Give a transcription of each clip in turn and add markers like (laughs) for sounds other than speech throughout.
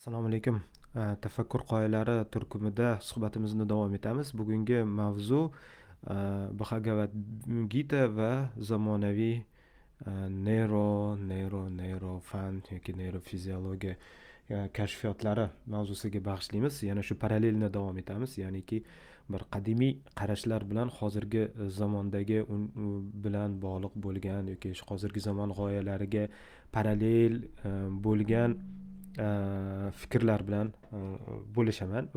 Assalomu alaykum. Э, Tafakkur qoyalari turkumida suhbatimizni davom etamiz. Bugungi mavzu э, Bhagavad Gita va zamonaviy э, neyro, neyro, neyrofan yoki neyrofiziologiya э, kashfiyotlari mavzusiga bag'ishlaymiz. Yana shu parallelni davom etamiz. Ya'niki bir qadimiy qarashlar bilan hozirgi e, zamondagi un bilan bog'liq bo'lgan yoki hozirgi zamon g'oyalariga parallel e, bo'lgan fikrlar bilan e, bo'lishaman.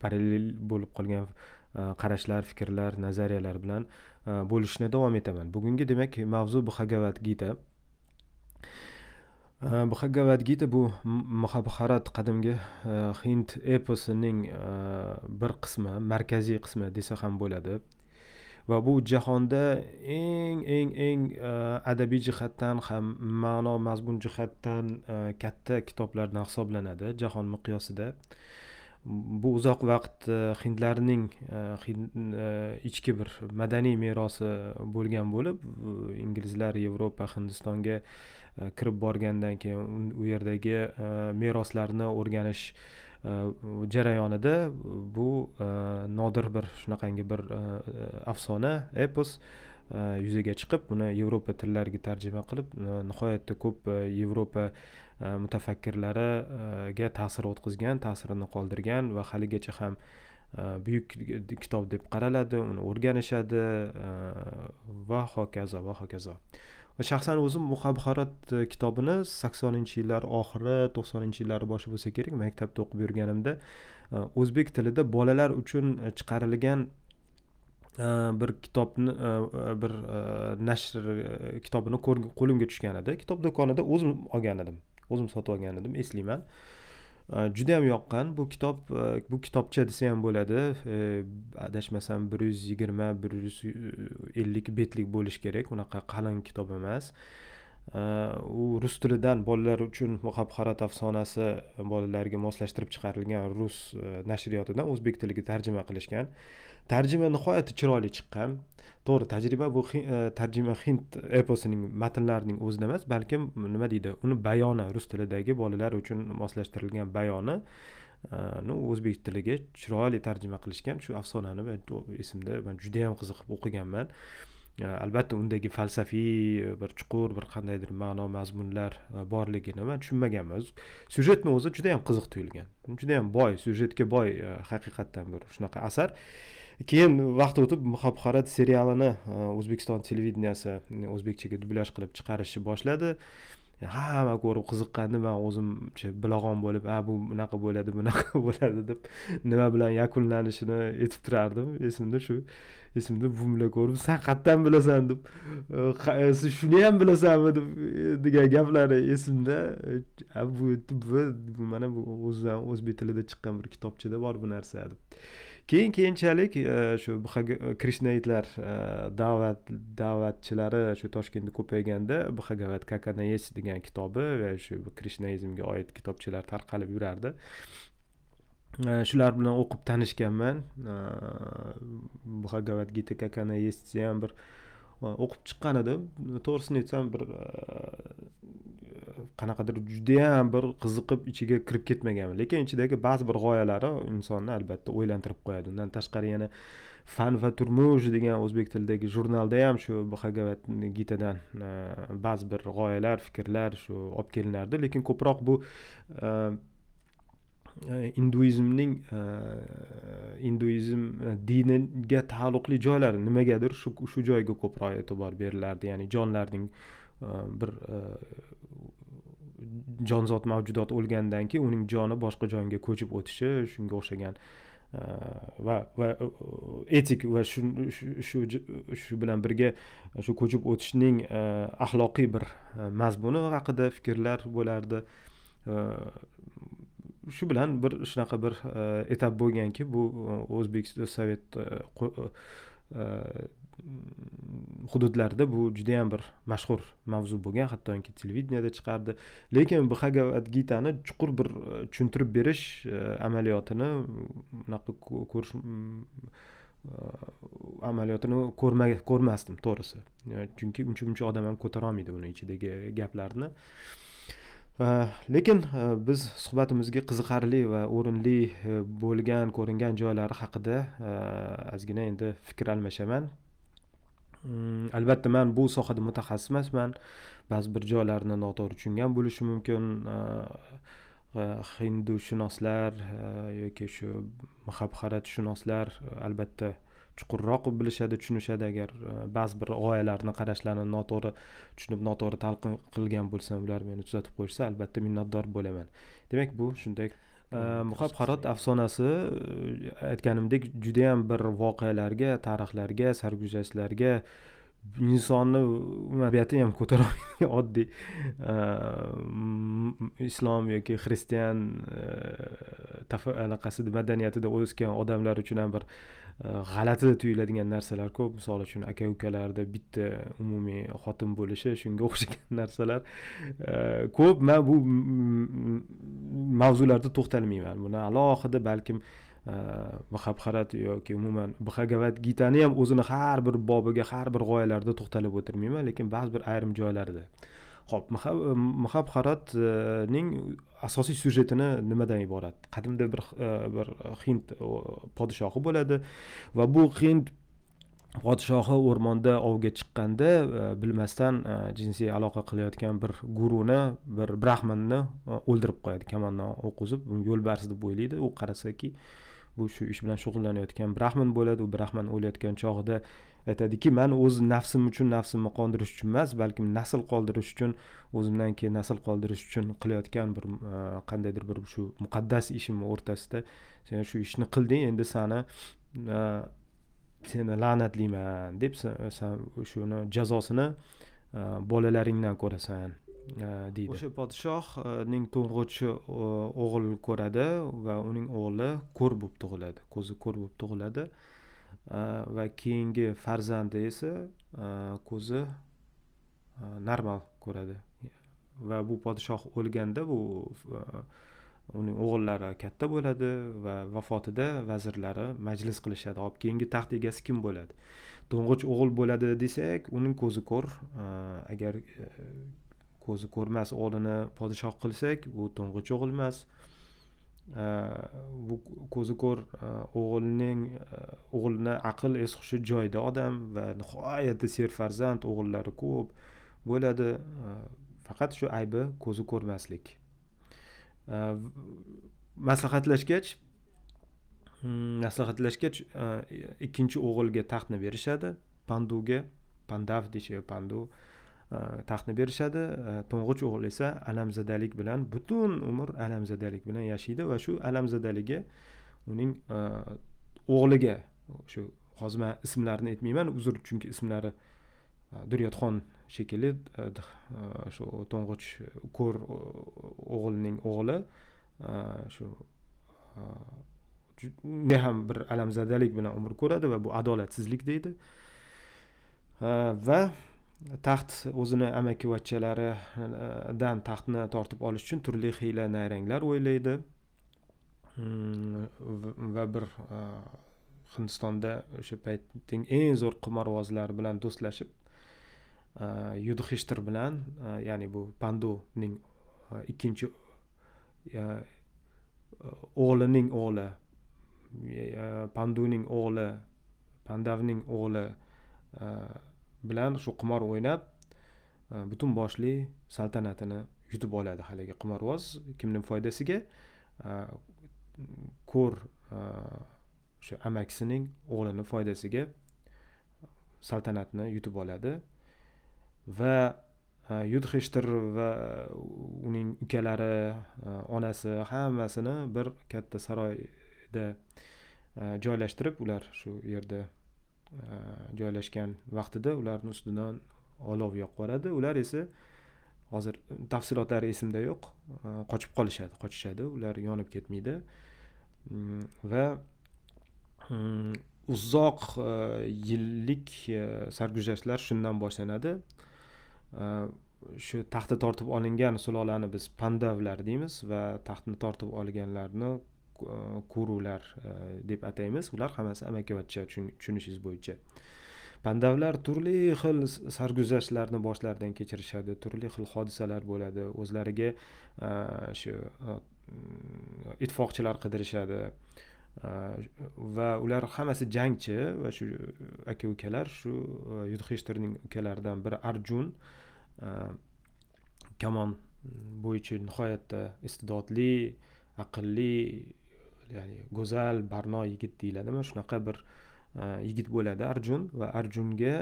Parallel bo'lib qolgan e, qarashlar fikrlar nazariyalar bilan e, bo'lishni davom etaman. Bugungi demak mavzu bhagavad gita. Bhagavad gita bu mahabharat qadimgi hind eposining bir qismi markaziy qismi desa ham bo'ladi. Va bu jahonda eng eng eng e, adabiy jihatdan ham ma'no mazmun jihatdan e, katta kitoblardan hisoblanadi jahon miqyosida. Bu uzoq vaqt e, hindlarning ichki bir madaniy merosi bo'lgan bo'lib inglizlar yevropa hindistonga kirib borgandan keyin u yerdagi meroslarni o'rganish Э, jarayonida bu э, nodir bir shunaqangi bir э, afsona epos yuzaga chiqib buni yevropa tillariga tarjima qilib nihoyatda ko'p e, yevropa e, mutafakkirlariga ta'sir o'tkazgan ta'sirini qoldirgan va haligacha ham e, buyuk kitob deb qaraladi uni o'rganishadi va hokazo va hokazo. Shaxsan o'zim muhabharat e, kitobini saksoninchi yillar oxiri to'qsoninchi yillar boshi bo'lsa kerak maktabda o'qib yurganimda e, o'zbek tilida bolalar uchun e, chiqarilgan bir kitobni bir nashr kitobini qo'limga tushgan edi. Kitob do'konida o'zim olgan edim o'zim sotib olgan edim eslayman. Judayam yoqqan. Bu kitob e, bu kitobcha desa ham bo'ladi. E, adashmasam bir yuz yigirma bir yuz e, ellik betlik bo'lishi kerak. Unaqa qalin kitob emas. U rus tilidan bolalar uchun muhabharat afsonasi bolalarga moslashtirib chiqarilgan rus nashriyotidan o'zbek tiliga tarjima qilishgan. Tarjima nihoyatda chiroyli chiqqan. To'g'ri tajriba bu e, tarjima hind eposining matnlarining o'zida emas balkim nima deydi uni bayoni rus tilidagi bolalar uchun moslashtirilgan bayoni e, o'zbek tiliga chiroyli tarjima qilishgan. Shu afsonani esimda man judayam qiziqib o'qiganman. E, albatta undagi falsafiy bir chuqur bir qandaydir ma'no mazmunlar borligini man tushunmaganman. Syujetni o'zi judayam qiziq tuyulgan. Judayam boy syujetga boy haqiqatdan bir shunaqa asar. Keyin vaqt o'tib muhabharat serialini e, o'zbekiston televideniyasi e, o'zbekchaga dublyaj qilib chiqarishni boshladi. E, hamma ko'rib qiziqqanda man o'zimcha bilag'on bo'lib a bu bunaqa bo'ladi (laughs) bunaqa bo'ladi deb nima bilan yakunlanishini aytib turardim. Esimda shu esimda buvimlar ko'rib san qayerdan bilasan? deb siz shuni ham bilasanmi? deb degan gaplari esimda bu bu mana bu o'zidan o'zbek tilida chiqqan bir kitobchada bor bu narsa deb. Keyin keyinchalik e, shu e, krishnaitlar e, da'vat da'vatchilari shu toshkentda ko'payganda bhagavat kakanaes degan kitobi va shu krishnaizmga oid kitobchalar tarqalib yurardi. Shular bilan o'qib tanishganman. Bhagavat gita kakanaes ham bir o'qib chiqqan edim. To'g'risini aytsam bir qanaqadir judayam bir qiziqib ichiga kirib ketmaganman. Lekin ichidagi ba'zi bir g'oyalari insonni albatta o'ylantirib qo'yadi. Undan tashqari yana fan va turmush degan o'zbek tilidagi jurnalda ham shu bhagavat gitadan e, ba'zi bir g'oyalar fikrlar shu olib kelinardi. Lekin ko'proq bu induizmning induizm hinduizmning hinduizm diniga taalluqli joylari nimagadir shu shu joyga ko'proq e'tibor berilardi. Ya'ni jonlarning bir jonzot mavjudot o'lgandan keyin uning joni boshqa jonga ko'chib o'tishi shunga o'xshagan e, va va e, etik va shu shu shu bilan birga shu ko'chib o'tishning e, axloqiy bir mazmuni haqida fikrlar bo'lardi. Shu bilan bir shunaqa bir etap bo'lganki bu o'zbek sovet hududlarda bu judayam bir mashhur mavzu bo'lgan hattoki televideniyada chiqardi. Lekin bhagavad gitani chuqur bir e, tushuntirib berish e, amaliyotini unaqa ko'rish e, amaliyotini ko'rmasdim to'g'risi. Chunki uncha muncha odam ham ko'tarolmaydi uni ichidagi gaplarni. Lekin biz suhbatimizga qiziqarli va o'rinli bo'lgan ko'ringan joylari haqida ozgina endi fikr almashaman. Mm, albatta man bu sohada mutaxassis emasman ba'zi bir joylarni noto'g'ri tushungan bo'lishim mumkin. Uh, uh, hindushunoslar uh, yoki shu muhabharatshunoslar albatta chuqurroq bilishadi tushunishadi. Agar ba'zi bir g'oyalarni qarashlarini noto'g'ri tushunib noto'g'ri talqin qilgan bo'lsam ular meni tuzatib qo'yishsa albatta minnatdor bo'laman. Demak bu shunday muhab harot afsonasi aytganimdek judayam bir voqealarga tarixlarga sarguzashtlarga insonni tabiatini ham ko'tara (laughs) olmaydigan oddiy islom yoki xristian anaqasida madaniyatida o'sgan odamlar uchun ham bir Э, g'alati tuyuladigan narsalar ko'p. Misol uchun aka ukalarda bitta umumiy xotin bo'lishi shunga o'xshagan (laughs) narsalar. Э, ko'p. Man bu mavzularda to'xtalmayman. Buni alohida balkim э, muhabharat yoki umuman bhagavad gitani ham o'zini har bir bobiga har bir g'oyalarida to'xtalib o'tirmayman. Lekin ba'zi bir ayrim joylarida ho'p Mahabharatning asosiy syujetini nimadan iborat? Qadimda bir e, bir hind e, podshohi bo'ladi va bu hind podshohi o'rmonda ovga chiqqanda e, bilmasdan jinsiy aloqa qilayotgan bir guruni bir brahmanni o'ldirib qo'yadi kamondan o'q uzib yo'lbars deb o'ylaydi. U qarasaki bu shu ish bilan shug'ullanayotgan brahman bo'ladi. U brahman o'layotgan chog'ida aytadiki man o'z nafsim uchun nafsimni qondirish uchun emas balkim nasl qoldirish uchun o'zimdan keyin nasl qoldirish uchun qilayotgan bir e, qandaydir bir shu muqaddas ishimni o'rtasida sen shu ishni qilding endi sani e, seni la'natlayman deb san shuni jazosini e, bolalaringdan ko'rasan deydi. O'sha podshohning to'ng'ich o'g'il ko'radi va uning o'g'li ko'r bo'lib tug'iladi ko'zi ko'r bo'lib tug'iladi. Va keyingi farzandi esa ko'zi normal ko'radi. Va bu podshoh o'lganda bu uning o'g'illari katta bo'ladi va vafotida vazirlari majlis qilishadi. Hop keyingi taxt egasi kim bo'ladi? To'ng'ich o'g'il bo'ladi desak uning ko'zi ko'r. Agar e, ko'zi ko'rmas o'g'lini podshoh qilsak u to'ng'ich o'g'il emas. Bu ko'zi ko'r o'g'ilning э, o'g'ilni aql es hushi joyida odam va nihoyatda serfarzand o'g'illari ko'p bo'ladi. Э, faqat shu aybi ko'zi ko'rmaslik. Э, maslahatlashgach hmm, maslahatlashgach e, ikkinchi o'g'ilga taxtni berishadi. Panduga pandav deyishadi pandu. Э, taxtni berishadi. Э, to'ng'ich o'g'il esa alamzadalik bilan butun umr alamzadalik bilan yashaydi va shu alamzadaligi uning e, o'g'liga shu hozir man ismlarini aytmayman uzr chunki ismlari e, duryodxon shekilli e, shu to'ng'ich ko'r o'g'ilning o'g'li. Shu ham bir alamzadalik bilan umr ko'radi va bu adolatsizlik deydi. Va taxt o'zini amakivachchalaridan eh, taxtni tortib olish uchun turli hiyla nayranglar o'ylaydi. Mm, va bir eh, hindistonda o'sha paytning eng zo'r qimorbozlari bilan do'stlashib eh, yudhishtir bilan ya'ni bu panduning ikkinchi o'g'lining o'g'li panduning o'g'li pandavning o'g'li bilan shu qimor o'ynab e, butun boshli saltanatini yutib oladi haligi qimorvoz. Kimni foydasiga? E, ko'r e, o'sha amakisining o'g'lini foydasiga saltanatni yutib oladi va yudhishtir va uning ukalari onasi hammasini bir katta saroyda joylashtirib ular shu yerda joylashgan vaqtida ularni ustidan olov yoqib yuboradi ular esa hozir tafsilotlari esimda yo'q. Qochib qolishadi qochishadi. Ular yonib ketmaydi. Mm, va mm, uzoq e, yillik e, sarguzashtlar shundan boshlanadi. Shu taxtni tortib olingan sulolani biz pandavlar deymiz va taxtni tortib olganlarni ko'ruvlar e, deb ataymiz. Ular hammasi amakivachcha tushunishingiz bo'yicha. Pandavlar turli xil sarguzashtlarni boshlaridan kechirishadi turli xil hodisalar bo'ladi o'zlariga e, shu e, mm, ittifoqchilar qidirishadi. Va ular hammasi jangchi va shu aka ukalar shu yudhishtirning ukalaridan biri arjun kamon mm, bo'yicha nihoyatda iste'dodli aqlli ya'ni go'zal barno yigit deyiladimi? Shunaqa bir e, yigit bo'ladi arjun va arjunga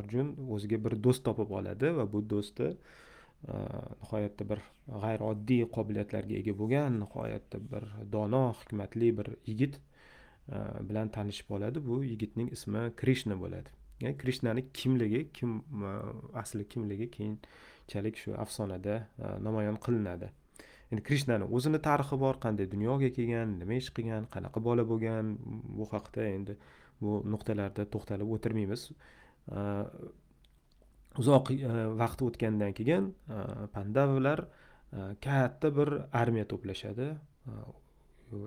arjun o'ziga bir do'st topib oladi va bu do'sti e, nihoyatda bir g'ayrioddiy qobiliyatlarga ega bo'lgan nihoyatda bir dono hikmatli bir yigit e, bilan tanishib oladi. Bu yigitning ismi krishna bo'ladi. Krishnani kimligi kim asli kimligi keyinchalik shu afsonada namoyon qilinadi. Endi krishnani o'zini tarixi bor qanday dunyoga kelgan nima ish qilgan qanaqa bola bo'lgan bu haqida endi bu nuqtalarda to'xtalib o'tirmaymiz. Uzoq vaqt o'tgandan keyin pandavlar katta bir armiya to'plashadi.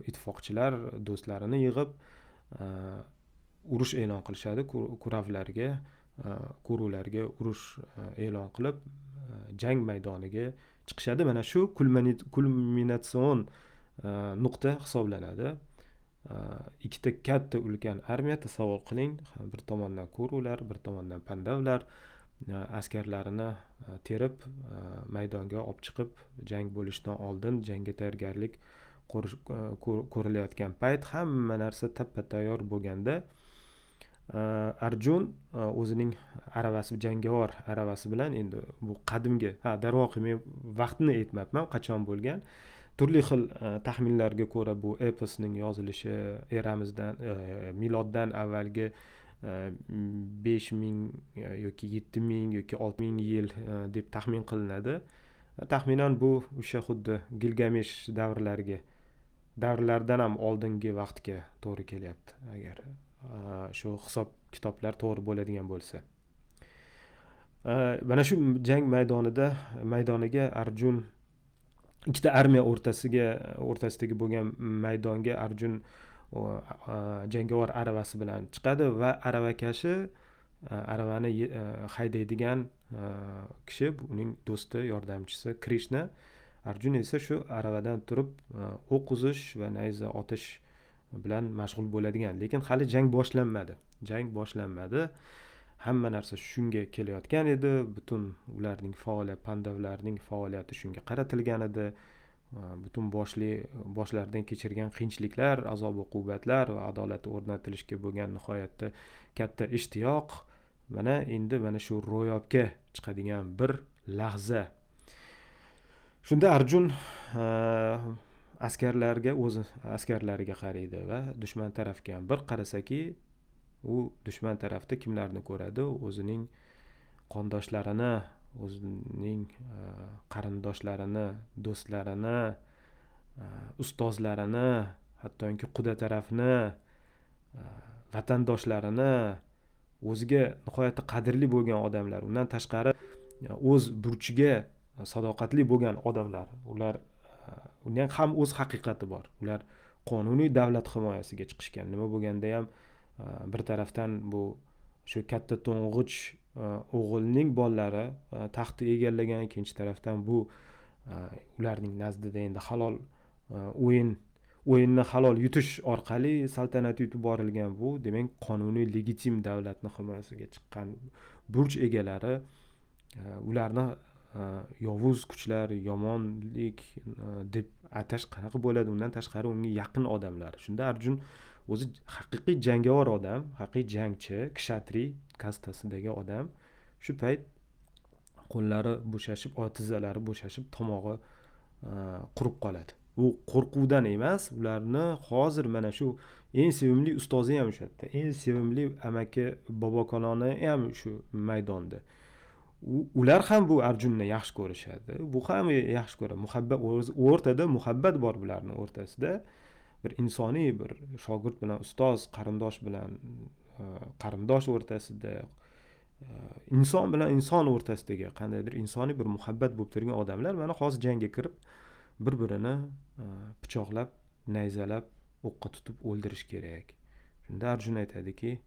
Ittifoqchilar do'stlarini yig'ib urush e'lon qilishadi kuravlarga kuruvlarga urush e'lon qilib jang maydoniga chiqishadi. Mana shu kulminatsion e, nuqta hisoblanadi. E, ikkita katta ulkan armiya tasavvur qiling. Bir tomondan kurular bir tomondan pandavlar e, askarlarini terib maydonga olib chiqib jang bo'lishidan oldin jangga tayyorgarlik ko'rilayotgan payt hamma narsa tappa tayyor bo'lganda Э, arjun э, o'zining aravasi jangovar aravasi bilan endi bu qadimgi ha darvoqe men vaqtni aytmabman qachon bo'lgan? Turli xil e, taxminlarga ko'ra bu eposning yozilishi eramizdan e, miloddan avvalgi e, besh ming yoki yetti ming yoki olti ming yil deb taxmin qilinadi. Taxminan bu o'sha xuddi gilgamesh davrlariga davrlardan ham oldingi vaqtga to'g'ri kelyapti agar Э, shu hisob kitoblar to'g'ri bo'ladigan bo'lsa. Э, mana shu jang maydonida maydoniga arjun ikkita armiya o'rtasiga o'rtasidagi bo'lgan maydonga arjun jangovar aravasi bilan chiqadi va aravakashi e, aravani e, haydaydigan e, kishi uning do'sti yordamchisi krishna. Arjun esa shu aravadan turib o'q uzish va nayza otish bilan mashg'ul bo'ladigan. Lekin hali jang boshlanmadi. Jang boshlanmadi. Hamma narsa shunga kelayotgan edi. Butun ularning faoliyat pandavlarning faoliyati shunga qaratilgan edi. Butun boshli boshlaridan kechirgan qiyinchiliklar azob uqubatlar va adolat o'rnatilishga bo'lgan nihoyatda katta ishtiyoq. Mana endi mana shu ro'yobga chiqadigan bir lahza. Shunda arjun askarlarga o'zi askarlariga qaraydi va dushman tarafga ham bir qarasaki u dushman tarafda kimlarni ko'radi? O'zining qondoshlarini o'zining e, qarindoshlarini do'stlarini e, ustozlarini hattoki quda tarafni e, vatandoshlarini o'ziga nihoyatda qadrli bo'lgan odamlar. Undan tashqari o'z burchiga sadoqatli bo'lgan odamlar. Ular uni ham o'z haqiqati bor. Ular qonuniy davlat himoyasiga chiqishgan. Nima bo'lganda ham e, bir tarafdan bu shu katta to'ng'ich e, o'g'ilning bolalari e, taxtni egallagan ikkinchi tarafdan bu ularning nazdida endi halol o'yin o'yinni halol yutish orqali saltanat yutib borilgan bu demak qonuniy legitim davlatni himoyasiga chiqqan burch egalari ularni Э, yovuz kuchlar yomonlik e, deb atash qanaqa bo'ladi? Undan tashqari unga yaqin odamlar. Shunda arjun o'zi haqiqiy jangovar odam haqiqiy jangchi kshatri kastasidagi odam. Shu payt qo'llari bo'shashib tizzalari bo'shashib tomog'i e, qurib qoladi. U qo'rquvdan emas ularni hozir mana shu eng sevimli ustozi ham o'sha yerda eng sevimli amaki bobokaloni ham shu maydonda. Ular ham bu arjunni yaxshi ko'rishadi. Bu ham e, yaxshi ko'radi. Muhabbat o'rtada muhabbat bor bularni o'rtasida. Bir insoniy bir shogird bilan ustoz qarindosh bilan e, qarindosh o'rtasida e, inson bilan inson o'rtasidagi qandaydir insoniy bir muhabbat bo'lib turgan odamlar mana hozir jangga kirib bir birini pichoqlab nayzalab o'qqa tutib o'ldirish kerak. Shunda arjun aytadiki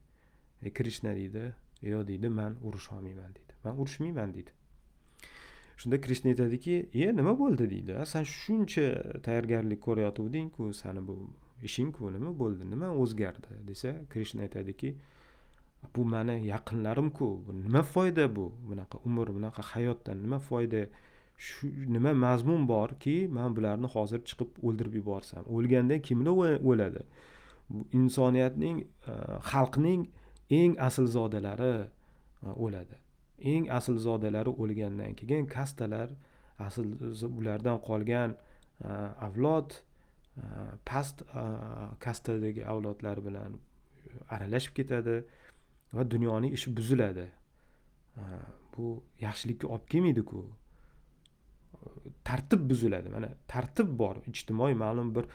krishna deydi. Yo deydi. Man urusholmayman deydi. Man urushmayman deydi shunda krishna aytadiki e nima bo'ldi? deydi san shuncha tayyorgarlik ko'rayotgandingku sani bu ishingku nima bo'ldi? Nima o'zgardi desa krishna aytadiki bu mani yaqinlarimku nima foyda bu? Bunaqa umr bunaqa hayotdan nima foyda? Shu nima mazmun borki man bularni hozir chiqib o'ldirib yuborsam? O'lganda kimlar o'ladi? Insoniyatning e, xalqning eng aslzodalari zodalari e, o'ladi. Eng aslzodalari o'lgandan keyin kastalar asl ulardan qolgan e, avlod e, past e, kastadagi avlodlar bilan aralashib ketadi va dunyoning ishi buziladi. Bu yaxshilikka olib kelmaydiku. Tartib buziladi. Mana tartib bor. Ijtimoiy ma'lum bir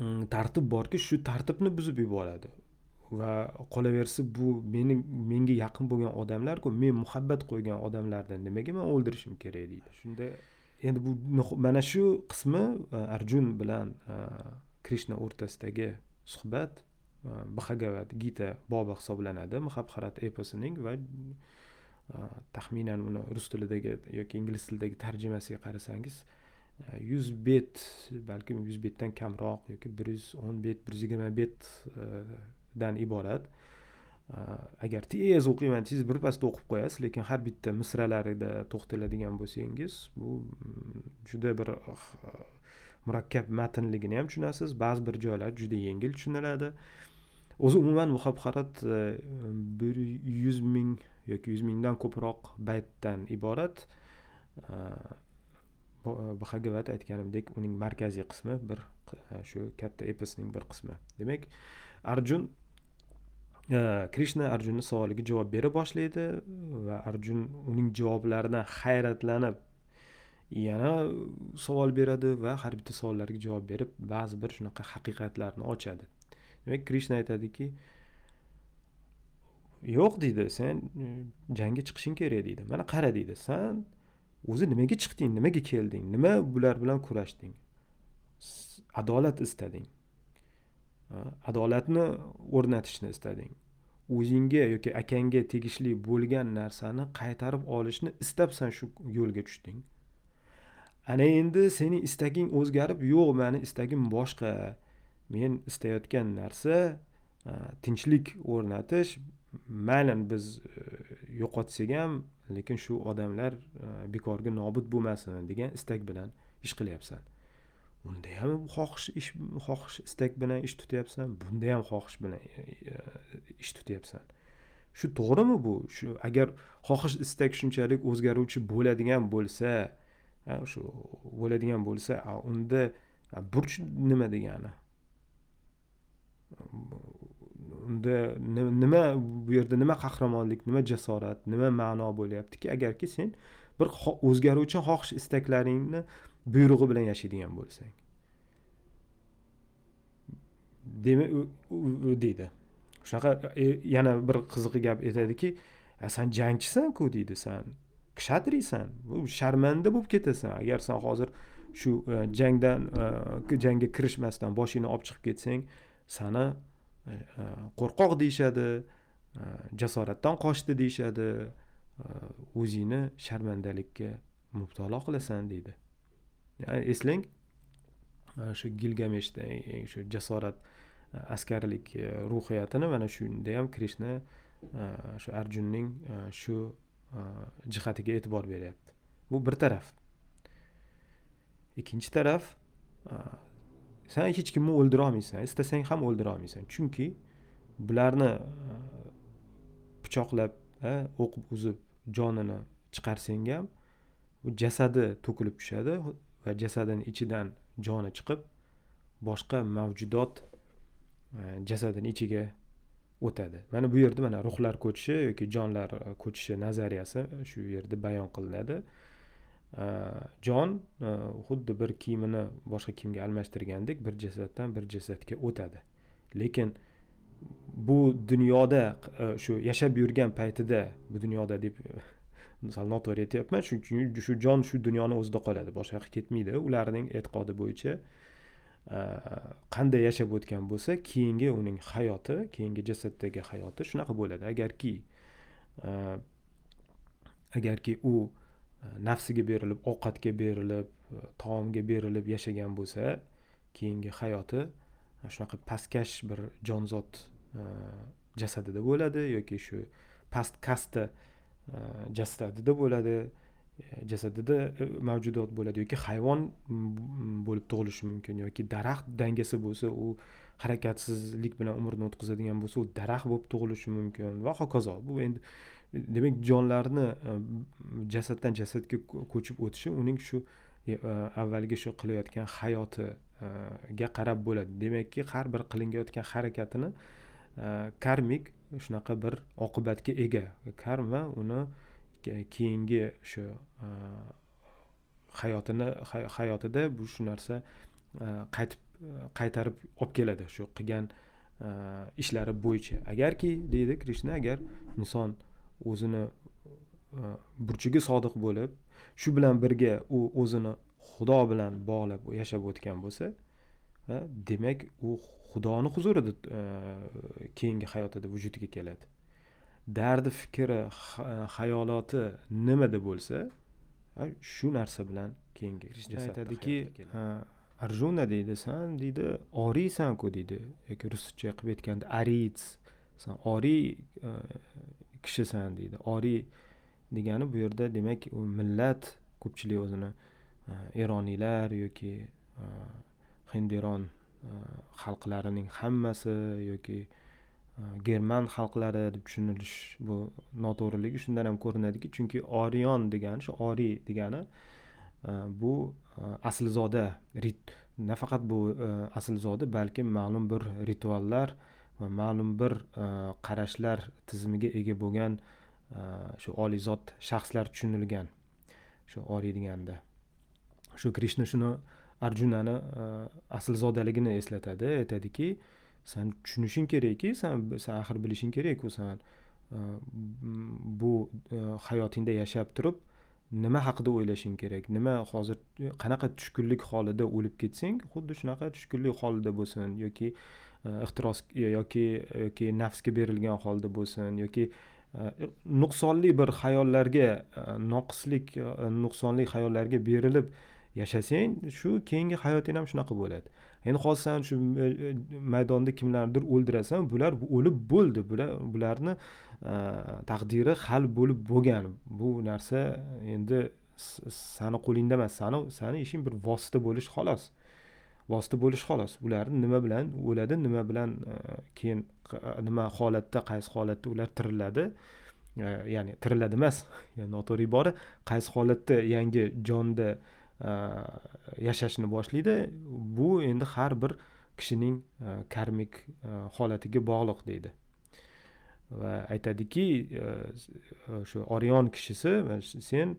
mm, tartib borki shu tartibni buzib yuboradi. Va qolaversa bu meni menga yaqin bo'lgan odamlarku men muhabbat qo'ygan odamlarni nimaga man o'ldirishim kerak deydi. Shunda endi bu mana shu qismi e, arjun bilan e, krishna o'rtasidagi suhbat e, bhagavat bhagavad gita bobi hisoblanadi mahabharat eposining va taxminan uni rus tilidagi yoki ingliz tilidagi tarjimasiga qarasangiz yuz bet balkim yuz betdan kamroq yoki bir yuz o'n bet bir yuz yigirma dan iborat. Agar tez o'qiyman desangiz birpasda o'qib qo'yasiz lekin har bitta misralarida to'xtaladigan bo'lsangiz bu mm, juda bir ah, murakkab matnligini ham tushunasiz. Ba'zi bir joylar juda yengil tushuniladi. O'zi umuman muhabharat e, bir yuz ming yoki yuz mingdan ko'proq baytdan iborat. Bhagavat aytganimdek uning markaziy qismi bir e, shu katta eposning bir qismi. Demak arjun Э, krishna arjunni savoliga javob bera boshlaydi va arjun uning javoblaridan hayratlanib yana savol beradi va har bitta savollarga javob berib ba'zi bir shunaqa haqiqatlarni ochadi. Demak krishna aytadiki yo'q deydi sen e, jangga chiqishing kerak deydi. Mana qara deydi. San o'zi nimaga chiqding? Nimaga kelding? Nima bular bilan kurashding? Adolat istading. Э, adolatni o'rnatishni istading. O'zingga yoki akangga tegishli bo'lgan narsani qaytarib olishni istabsan shu yo'lga tushding. Ana endi sening istaging o'zgarib yo'q mani istagim boshqa. Men istayotgan narsa e, tinchlik o'rnatish. Mayli biz e, yo'qotsak ham lekin shu odamlar e, bekorga nobud bo'lmasin degan istak bilan ish qilyapsan. Unda ham xohish ish xohish istak bilan ish tutyapsan bunda ham xohish bilan e, e, ish tutyapsan. Shu to'g'rimi bu? Shu agar xohish istak shunchalik o'zgaruvchi bo'ladigan bo'lsa shu bo'ladigan bo'lsa unda burch nima degani? Unda nima bu yerda nima qahramonlik nima jasorat nima ma'no bo'lyaptiki? Agarki sen bir o'zgaruvchi xohish istaklaringni buyrug'i bilan yashaydigan bo'lsang. Demak deydi. Shunaqa e, yana bir qiziq gap aytadiki san jangchisanku deydi. San kshatriysan bu sharmanda bo'lib ketasan. Agar san hozir shu e, jangdan e, jangga kirishmasdan boshingni olib chiqib ketsang sani qo'rqoq deyishadi jasoratdan qochdi deyishadi o'zingni sharmandalikka mubtalo qilasan deydi. Eslang e, shu gilgameshda e, e, shu jasorat askarlik ruhiyatini mana shunda ham krishna shu arjunning shu jihatiga e'tibor beryapti. Bu bir taraf. Ikkinchi taraf san hech kimni o'ldira olmaysan istasang ham o'ldira olmaysan chunki bularni pichoqlab o'qib uzib jonini chiqarsang ham u jasadi to'kilib tushadi. Va jasadini ichidan joni chiqib boshqa mavjudot e, jasadini ichiga o'tadi. Mana bu yerda mana ruhlar ko'chishi yoki jonlar e, ko'chishi nazariyasi shu yerda bayon qilinadi. E, jon xuddi bir kiyimini boshqa kiyimga almashtirgandek bir jasaddan bir jasadga o'tadi. Lekin bu dunyoda shu yashab yurgan paytida bu dunyoda deb misol noto'g'ri aytyapman chunki shu jon shu dunyoni o'zida qoladi boshqa yoqqa ketmaydi. Ularning e'tiqodi bo'yicha e, qanday yashab o'tgan bo'lsa keyingi uning hayoti keyingi jasaddagi hayoti shunaqa bo'ladi. Agarki e, agarki u e, nafsiga berilib ovqatga berilib taomga berilib yashagan bo'lsa keyingi hayoti shunaqa pastkash bir jonzot jasadida bo'ladi yoki shu past kasta jasadida bo'ladi. Jasadida e, mavjudot bo'ladi yoki hayvon bo'lib tug'ilishi mumkin yoki daraxt dangasi bo'lsa u harakatsizlik bilan umrini o'tkazadigan bo'lsa u daraxt bo'lib tug'ilishi mumkin va hokazo. Bu endi e, demak jonlarni e, jasaddan jasadga ko'chib o'tishi uning shu avvalgi shu qilayotgan hayotiga qarab bo'ladi. Demakki har bir qilinayotgan harakatini karmik shunaqa bir oqibatga ega karma uni keyingi shu hayotini hayotida bu shu narsa qaytib qaytarib olib keladi shu qilgan ishlari bo'yicha agarki deydi krishna agar inson o'zini burchiga sodiq bo'lib shu bilan birga u o'zini xudo bilan bog'lab yashab o'tgan bo'lsa demak u xudoni huzurida keyingi hayotida vujudga keladi. Dardi fikri xayoloti nimada bo'lsa shu narsa bilan keyingi aytadiki arjuna deydi san deydi oriysanku deydi. Yoki ruscha qilib aytganda ariyts san oriy kishisan deydi. Oriy degani bu yerda demak u millat ko'pchilik o'zini eroniylar yoki hinderon Э, xalqlarining hammasi yoki e, german xalqlari deb tushunilish bu noto'g'riligi shundan ham ko'rinadiki chunki orion degani shu oriy degani e, bu e, aslzoda rit nafaqat bu aslzoda balki ma'lum bir rituallar va ma'lum bir qarashlar tizimiga ega bo'lgan shu oliyzod shaxslar tushunilgan shu oriy deganda. Shu krishna shuni arjunani e, aslzodaligini eslatadi aytadiki san tushunishing kerakki san san axir bilishing kerakku san e, bu e, hayotingda yashab turib nima haqida o'ylashing kerak? Nima hozir qanaqa tushkunlik holida o'lib ketsang xuddi shunaqa tushkunlik holida bo'lsin yoki ixtiros yoki yoki nafsga berilgan holda bo'lsin yoki nuqsonli bir xayollarga noqislik nuqsonli xayollarga berilib yashasang shu keyingi hayoting ham shunaqa bo'ladi. Endi hozir san shu e, e, maydonda kimlarnidir o'ldirasan bular o'lib bo'ldi. Bular bularni e, taqdiri hal bo'lib bo'lgan. Bu narsa endi sani qo'lingda emas. Sani sani ishing bir vosita bo'lish xolos. Vosita bo'lish xolos. Ularni nima bilan o'ladi nima bilan keyin nima holatda qaysi holatda ular tiriladi? Ya'ni tiriladi emas. (laughs) Noto'g'ri ibora qaysi holatda yangi jonda Э, yashashni boshlaydi. Bu endi har bir kishining e, karmik e, holatiga bog'liq deydi. Va aytadiki e, shu orion kishisi sen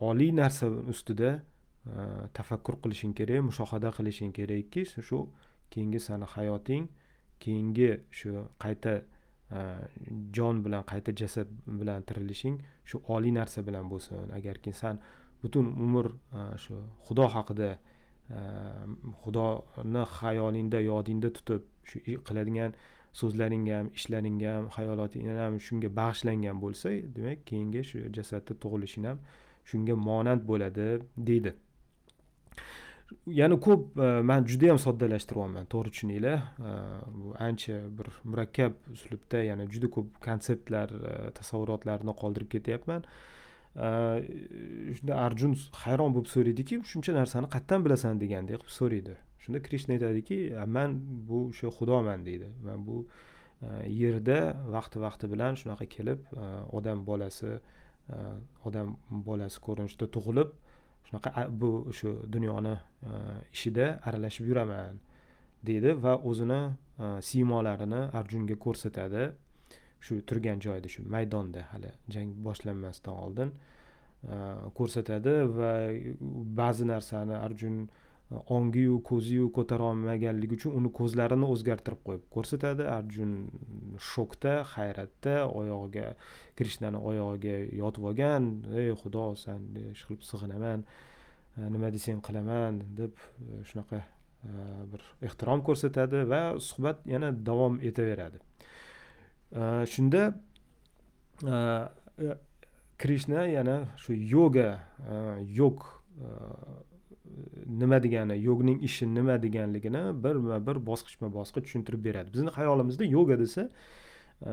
oliy narsa ustida tafakkur qilishing kerak mushohada qilishing kerakki shu keyingi sani hayoting keyingi shu qayta jon bilan qayta jasad bilan tirilishing shu oliy narsa bilan bo'lsin. Agarki san butun umr e, shu xudo haqida e, xudoni xayolingda yodingda tutib shu qiladigan so'zlaring ham ishlaring ham hayoloting ham shunga bag'ishlangan bo'lsa demak keyingi shu jasadda tug'ilishing ham shunga monand bo'ladi deydi. Ya'ni ko'p e, man judayam soddalashtiryapman to'g'ri tushuninglar. Bu ancha bir murakkab uslubda ya'ni juda ko'p konseptlar tasavvurotlarni qoldirib ketyapman. Э, shunda arjun hayron bo'lib so'raydiki shuncha narsani qayerdan bilasan degandek qilib so'raydi. Shunda krishna aytadiki man bu o'sha xudoman deydi. Man bu e, yerda vaqti vaqti bilan shunaqa kelib e, odam bolasi e, odam bolasi ko'rinishida tug'ilib shunaqa bu shu dunyoni ishida aralashib yuraman deydi va o'zini siymolarini arjunga ko'rsatadi. Shu turgan joyida shu maydonda hali jang boshlanmasdan oldin e, ko'rsatadi va ba'zi narsani arjun e, ongiyu ko'ziyu ko'tara olmaganligi uchun uni ko'zlarini o'zgartirib qo'yib ko'rsatadi. Arjun shokda hayratda oyog'iga krishnani oyog'iga yotib olgan ey xudo san ish qilib sig'inaman e, nima desang qilaman deb shunaqa bir ehtirom ko'rsatadi va suhbat yana davom etaveradi. Э, shunda э, э, krishna yana shu yoga yog nima degani yogning ishi nima deganligini birma bir bosqichma bosqich tushuntirib beradi. Bizni xayolimizda yoga desa e,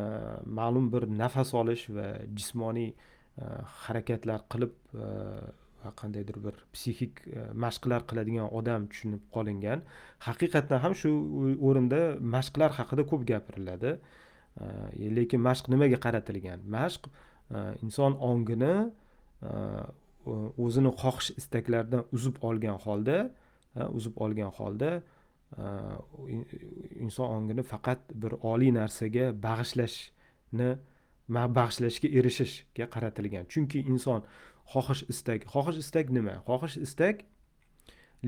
ma'lum bir nafas olish va jismoniy e, harakatlar qilib e, va qandaydir bir psixik mashqlar qiladigan odam tushunib qolingan. Haqiqatdan ham shu o'rinda mashqlar haqida ko'p gapiriladi. Lekin mashq nimaga qaratilgan mashq inson ongini o'zini xohish istaklaridan uzib olgan holda uzib olgan holda inson ongini faqat bir oliy narsaga bag'ishlashni bag'ishlashga erishishga qaratilgan chunki inson xohish istak xohish istak nima xohish istak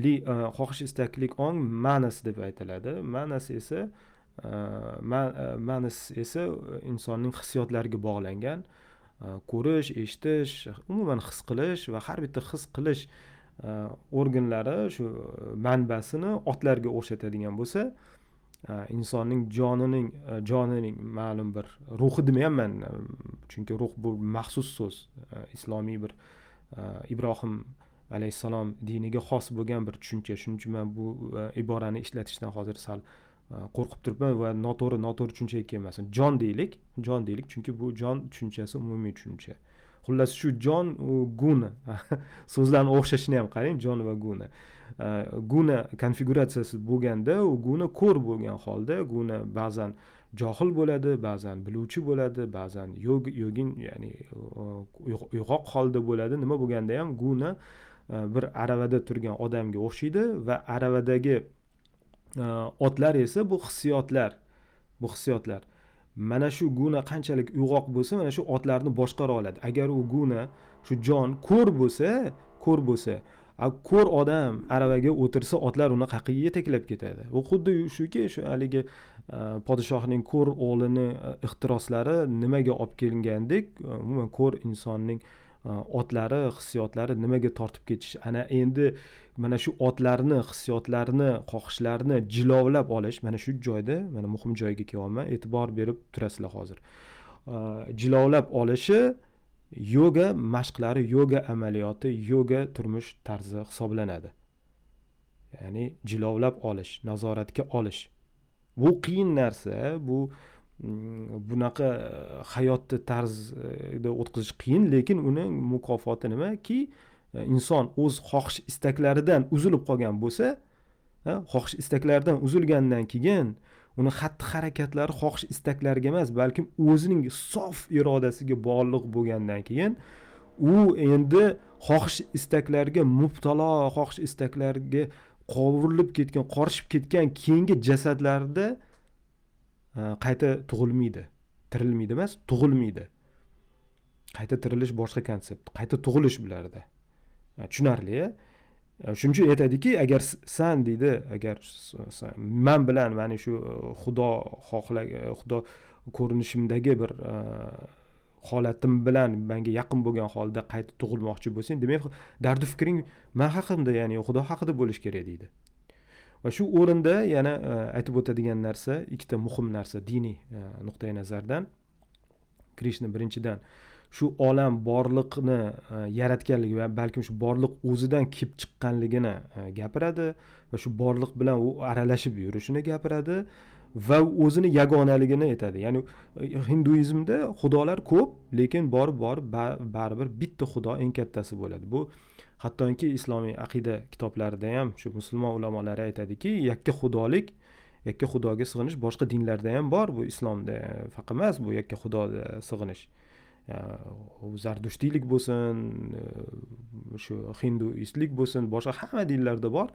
li xohish istaklik ong manas deb aytiladi manas esa E, manis esa e, insonning hissiyotlariga bog'langan. E, ko'rish eshitish umuman his qilish va har bitta his qilish organlari shu manbasini otlarga o'xshatadigan bo'lsa insonning jonining jonining ma'lum bir ruhi demayapman. Chunki ruh bu maxsus so'z. Islomiy bir ibrohim alayhissalom diniga xos bo'lgan bir tushuncha. Shuning uchun man bu iborani ishlatishdan hozir sal Э, qo'rqib turibman va noto'g'ri noto'g'ri tushunchaga kelmasin. Jon deylik jon deylik chunki bu jon tushunchasi umumiy tushuncha. Xullas shu jon u guna. (laughs) So'zlarni o'xshashini ham qarang jon va guna. Э, guna konfiguratsiyasi bo'lganda u guna ko'r bo'lgan holda guna ba'zan johil bo'ladi ba'zan biluvchi bo'ladi ba'zan yogin ya'ni uyg'oq holda bo'ladi. Nima bo'lganda ham guna e, bir aravada turgan odamga o'xshaydi va aravadagi Э, otlar esa bu hissiyotlar bu hissiyotlar. Mana shu guna qanchalik uyg'oq bo'lsa mana shu otlarni boshqara oladi. Agar u guna shu jon ko'r bo'lsa ko'r bo'lsa ko'r odam aravaga o'tirsa otlar uni qaqiga yetaklab ketadi. U xuddi shuki shu haligi e, podshohning ko'r o'g'lini e, ixtiroslari nimaga olib kelingandek e, umuman ko'r insonning otlari hissiyotlari nimaga tortib ketish. Ana endi mana shu otlarni hissiyotlarni xohishlarini jilovlab olish mana shu joyda mana muhim joyga kelyapman e'tibor berib turasizlar hozir. Jilovlab olishi yoga mashqlari yoga amaliyoti yoga turmush tarzi hisoblanadi. Ya'ni jilovlab olish nazoratga olish. Bu qiyin narsa bu mm, bunaqa hayotni tarzda e, o'tkazish qiyin lekin uni mukofoti nimaki E, inson o'z xohish istaklaridan uzilib qolgan bo'lsa xohish istaklaridan uzilgandan keyin uni xatti harakatlari xohish istaklariga emas balkim o'zining sof irodasiga bog'liq bo'lgandan keyin u endi xohish istaklarga mubtalo xohish istaklarga qovurilib ketgan qorishib ketgan keyingi jasadlarda e, qayta tug'ilmaydi tirilmaydi emas tug'ilmaydi. Qayta tirilish boshqa konsept qayta tug'ilish bularda tushunarli. Shuning uchun aytadiki agar san deydi agar man bilan mana shu e, xudo xohlagan e, xudo ko'rinishimdagi bir e, holatim bilan manga yaqin bo'lgan holda qayta tug'ilmoqchi bo'lsang demak dardu fikring man haqimda ya'ni xudo haqida bo'lishi kerak deydi. Va shu o'rinda yana aytib o'tadigan narsa ikkita muhim narsa diniy nuqtai nazardan. Krishna birinchidan shu olam borliqni e, yaratganligi va balkim shu borliq o'zidan kelib chiqqanligini e, gapiradi va shu borliq bilan u aralashib yurishini gapiradi va o'zini yagonaligini aytadi. Ya'ni e, hinduizmda xudolar ko'p lekin borib borib baribir bitta xudo eng kattasi bo'ladi. Bu hattoki islomiy aqida kitoblarida ham shu musulmon ulamolari aytadiki yakka xudolik yakka xudoga sig'inish boshqa dinlarda ham bor. Bu islomda e, faqat emas bu yakka xudoga sig'inish. Zardushtiylik bo'lsin shu hinduistlik bo'lsin boshqa hamma dinlarda bor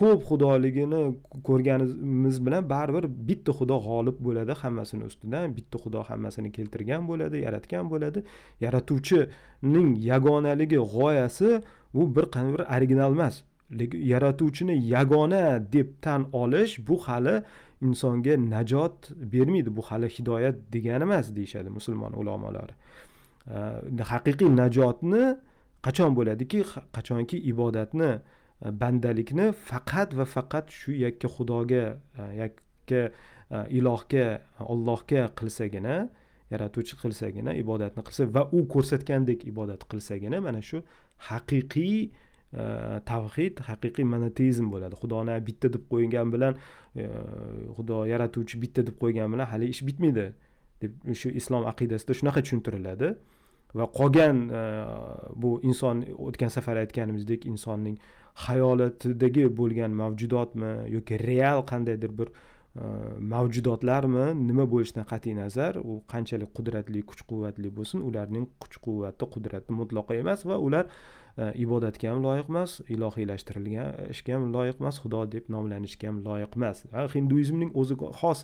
ko'p xudoligini ko'rganimiz bilan baribir bitta xudo g'olib bo'ladi hammasini ustidan bitta xudo hammasini keltirgan bo'ladi yaratgan bo'ladi yaratuvchining yagonaligi g'oyasi bu bir qanday bir original emas lekin yaratuvchini yagona deb tan olish bu hali insonga najot bermaydi bu hali hidoyat degani emas deyishadi musulmon ulamolari haqiqiy najotni qachon bo'ladiki? Qachonki ibodatni e, bandalikni faqat va faqat shu yakka xudoga e, yakka e, ilohga ollohga qilsagina yaratuvchi qilsagina ibodatni qilsa va u ko'rsatgandek ibodat qilsagina mana shu haqiqiy tavhid haqiqiy monoteizm bo'ladi. Xudoni bitta deb qo'ygan bilan xudo yaratuvchi bitta deb qo'ygan bilan hali ish bitmaydi deb shu islom aqidasida shunaqa tushuntiriladi. Va qolgan e, bu inson o'tgan safar aytganimizdek insonning hayolatidagi bo'lgan mavjudotmi yoki real qandaydir bir e, mavjudotlarmi nima bo'lishidan qat'iy nazar u qanchalik qudratli kuch quvvatli bo'lsin ularning kuch quvvati qudrati mutlaqo emas va ular Э, ibodatga ham loyiq emas ilohiylashtirilgan ishga ham loyiq emas xudo deb nomlanishga ham loyiq emas. Hinduizmning o'ziga xos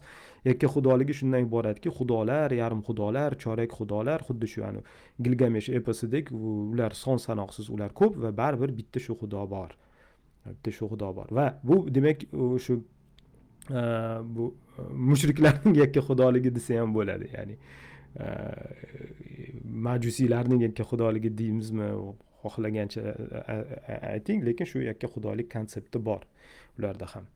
yakka xudoligi shundan iboratki xudolar yarim xudolar chorak xudolar xuddi shu gilgamesh eposidek ular son sanoqsiz ular ko'p va baribir bitta shu xudo bor. Bitta shu xudo bor. Va bu demak shu e, bu mushriklarning (laughs) yakka xudoligi desa ham bo'ladi. Ya'ni e, e, majusiylarning yakka xudoligi deymizmi xohlagancha ayting lekin shu yakka xudolik konsepti bor ularda ham.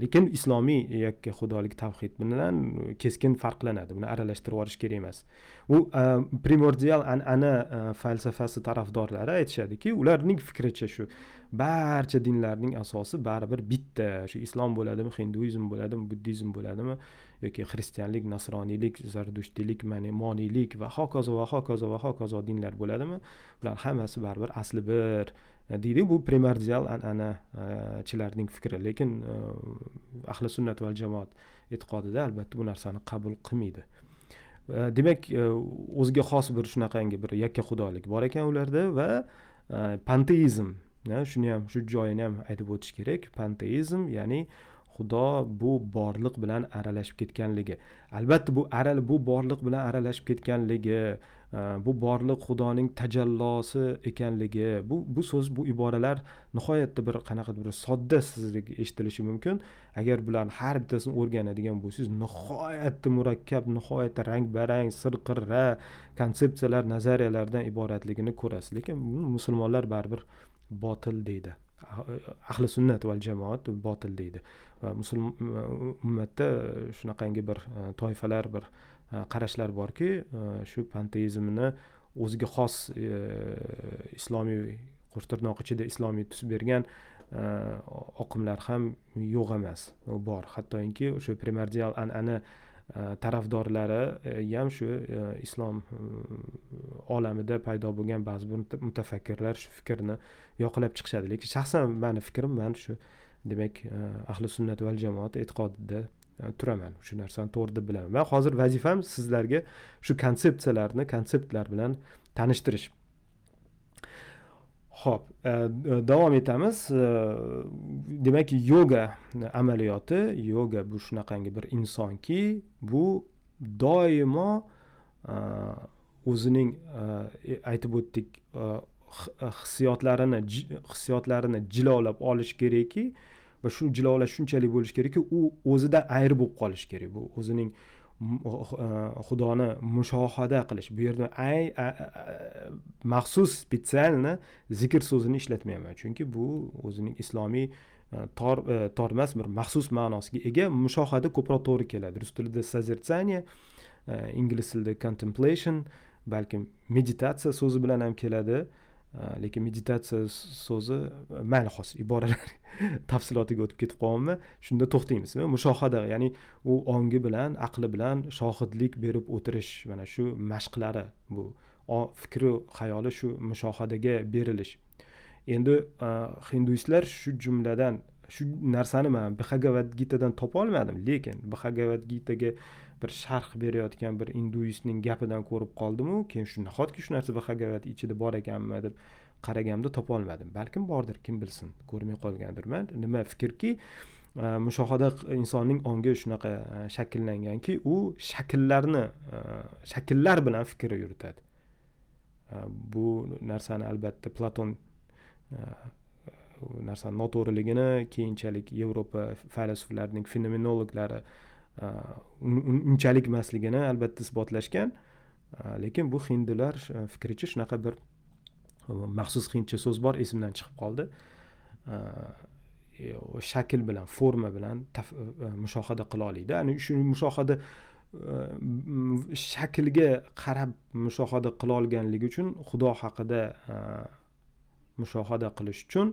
Lekin islomiy yakka xudolik tavhid bilan keskin farqlanadi. Buni aralashtirib yuborish kerak emas. U primordial an'ana falsafasi tarafdorlari aytishadiki ularning fikricha shu barcha dinlarning asosi baribir bitta. Shu islom bo'ladimi hinduizm bo'ladimi buddizm bo'ladimi yoki xristianlik nasroniylik zardushtilik moniylik va hokazo va hokazo va hokazo dinlar bo'ladimi? Bular hammasi baribir asli bir e, deydi. Bu primordial an'anachilarning e, fikri. Lekin e, ahli sunnat val jamoat e'tiqodida albatta bu narsani qabul qilmaydi. Demak o'ziga xos bir shunaqangi bir yakka xudolik bor ekan ularda va panteizm shuni ham shu joyini ham aytib o'tish kerak. Panteizm ya'ni xudo bu borliq bilan aralashib ketganligi. Albatta bu aral bu borliq bilan aralashib ketganligi e, bu borliq xudoning tajallosi ekanligi bu bu so'z bu iboralar nihoyatda bir qanaqadir bir sodda sizga eshitilishi mumkin. Agar bularni har bittasini o'rganadigan bo'lsangiz nihoyatda murakkab nihoyatda rang barang sirqirra konsepsiyalar nazariyalardan iboratligini ko'rasiz. Lekin musulmonlar baribir botil deydi. Ahli sunnat val jamoat botil deydi. Musulmon ummatda e, shunaqangi bir e, toifalar bir e, qarashlar borki shu panteizmni o'ziga xos islomiy qo'shtirnoq ichida islomiy tus bergan oqimlar ham yo'q emas bor. Hattoki o'sha primordial an'ana tarafdorlari ham shu islom olamida paydo bo'lgan ba'zi bir mutafakkirlar shu fikrni yoqlab chiqishadi. Lekin shaxsan mani fikrim man shu demak e, ahli sunnat val jamoat e'tiqodida e, turaman. Shu narsani to'g'ri deb bilaman. Va hozir vazifam sizlarga shu konsepsiyalarni konseptlar bilan tanishtirish. Ho'p e, davom etamiz. Demak yoga amaliyoti yoga bu shunaqangi bir insonki bu doimo o'zining aytib o'tdik hissiyotlarini hissiyotlarini jilovlab olish kerakki va shu jilovlash shunchalik bo'lishi kerakki u o'zidan ayri bo'lib qolishi kerak. Bu o'zining uh, uh, xudoni mushohada qilish. Bu yerda ay maxsus специально zikr so'zini ishlatmayman. Chunki bu o'zining islomiy uh, tor tor emas bir maxsus ma'nosiga ega mushohada ko'proq to'g'ri keladi. Rus tilida созерцание ingliz tilida contemplation balkim meditatsiya so'zi bilan ham keladi. Э, lekin meditatsiya so'zi e, mayli xos iboralar (laughs) tafsilotiga o'tib ketib qolyapman. Shunda to'xtaymiz. Mushohada ya'ni u ongi bilan aqli bilan shohidlik berib o'tirish mana shu mashqlari bu fikru xayoli shu mushohadaga berilish. Endi e, hinduistlar shu jumladan shu narsani man bhagavad gitadan topolmadim lekin bhagavad gitaga bir sharh berayotgan bir induistning gapidan ko'rib qoldimu keyin shu nahotki shu narsa bhagavad ichida bor ekanmi deb qaraganimda topolmadim. Balkim bordir kim bilsin ko'rmay qolgandirman nima fikrki e, mushohada insonning ongi shunaqa e, shakllanganki u shakllarni e, shakllar bilan fikr yuritadi. Bu narsani albatta platon narsani noto'g'riligini keyinchalik yevropa faylasuflarining fenomenologlari Э, unchalik emasligini albatta isbotlashgan. Э, lekin bu hindular fikricha shunaqa bir maxsus hindcha so'z bor esimdan chiqib qoldi. Э, shakl bilan forma bilan mushohada qila oladi ana shu mushohada e, shaklga qarab mushohada qila olganligi uchun xudo haqida e, mushohada qilish uchun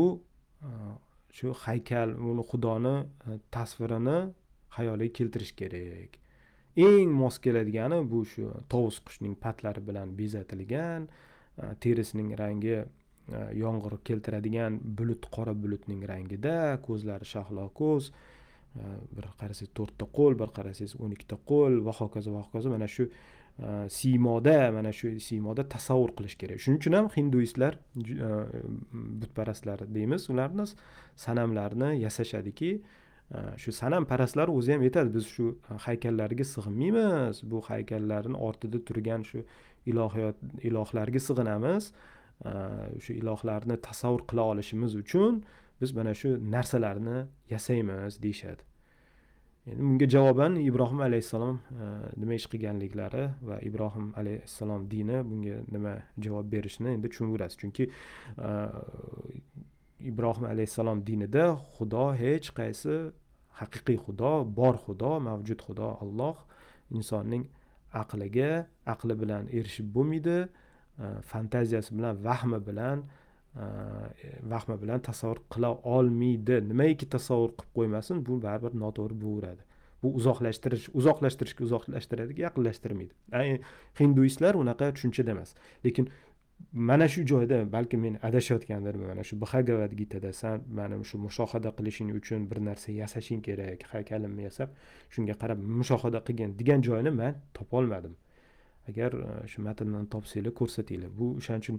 u e, shu haykal uni xudoni tasvirini xayoliga keltirish kerak. Eng mos keladigani bu shu tovus qushning patlari bilan bezatilgan e, terisining rangi e, yomg'ir keltiradigan bulut qora bulutning rangida ko'zlari shahlo ko'z e, bir qarasangiz to'rtta qo'l bir qarasangiz o'n ikkita qo'l va hokazo va hokazo. Mana shu siymoda mana shu siymoda tasavvur qilish kerak. Shuning uchun ham hinduistlar butparastlar deymiz ularni sanamlarni yasashadiki Э, shu sanamparastlar o'zi ham aytadi biz shu e, haykallarga sig'inmaymiz. Bu haykallarni ortida turgan shu ilohiyot ilohlarga sig'inamiz. E, shu ilohlarni tasavvur qila olishimiz uchun biz mana shu narsalarni yasaymiz deyishadi. Endi bunga javoban ibrohim alayhissalom e, nima ish qilganliklari va ibrohim alayhissalom dini bunga nima javob berishini endi tushunaverasiz chunki ibrohim alayhissalom dinida xudo hech qaysi haqiqiy xudo bor xudo mavjud xudo olloh insonning aqliga aqli bilan erishib bo'lmaydi e, fantaziyasi bilan vahmi bilan e, e, vahmi bilan tasavvur qila olmaydi. Nimaiki tasavvur qilib qo'ymasin bu baribir noto'g'ri bo'laveradi. Bu uzoqlashtirish uzoqlashtirishga uzoqlashtiradi yaqinlashtirmaydi. Hinduistlar unaqa tushunchada emas. Lekin mana shu joyda balki men adashayotgandirman mana shu bhagavad gitada san mana shu mushohada qilishing uchun bir narsa yasashing kerak haykalimni yasab shunga qarab mushohada qilgin degan joyini man topolmadim. Agar e, shu matndan topsanglar ko'rsatinglar. Bu o'shaning uchun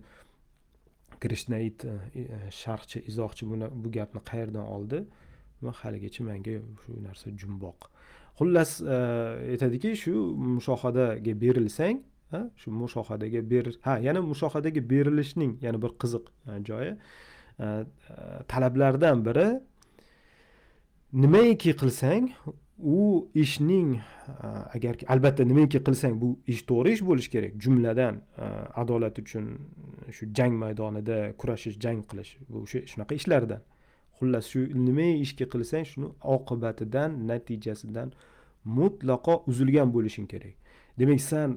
krishnait e, e, sharhchi izohchi buni bu gapni qayerdan oldi? Va haligacha manga shu narsa jumboq. Xullas aytadiki shu mushohadaga berilsang shu mushohadaga ber ha yana mushohadaga berilishning yana bir qiziq joyi. Talablardan biri nimaiki qilsang u ishning agar albatta nimaiki qilsang bu ish to'g'ri ish bo'lishi kerak. Jumladan adolat uchun shu jang maydonida kurashish jang qilish bu o'sha shunaqa ishlardan. Xullas shu nima ishga qilsang shuni oqibatidan natijasidan mutlaqo uzilgan bo'lishing kerak. Demak san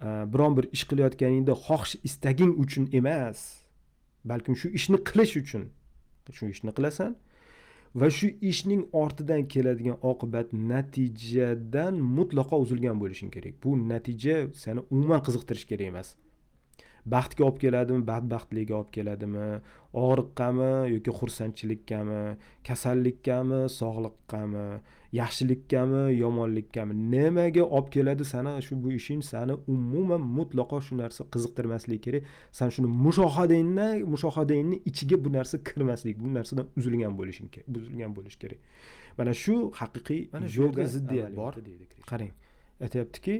Э, biron bir ish qilayotganingda xohish istaging uchun emas balkim shu ishni qilish uchun. Shu ishni qilasan va shu ishning ortidan keladigan oqibat natijadan mutlaqo uzilgan bo'lishing kerak. Bu natija seni umuman qiziqtirishi kerak emas. Baxtga olib keladimi badbaxtlikka olib keladimi? Og'riqqami yoki xursandchilikkami kasallikkami sog'liqqami? Yaxshilikkami yomonlikkami nimaga olib keladi sani shu bu ishing sani umuman mutlaqo shu narsa qiziqtirmasligi kerak. San shuni mushohadangni mushohadangni ichiga bu narsa kirmaslik bu narsadan uzilgan bo'lishing kerak buzilgan bo'lishi kerak. Mana shu haqiqiy yoga ziddiyat bor. qarang aytyaptiki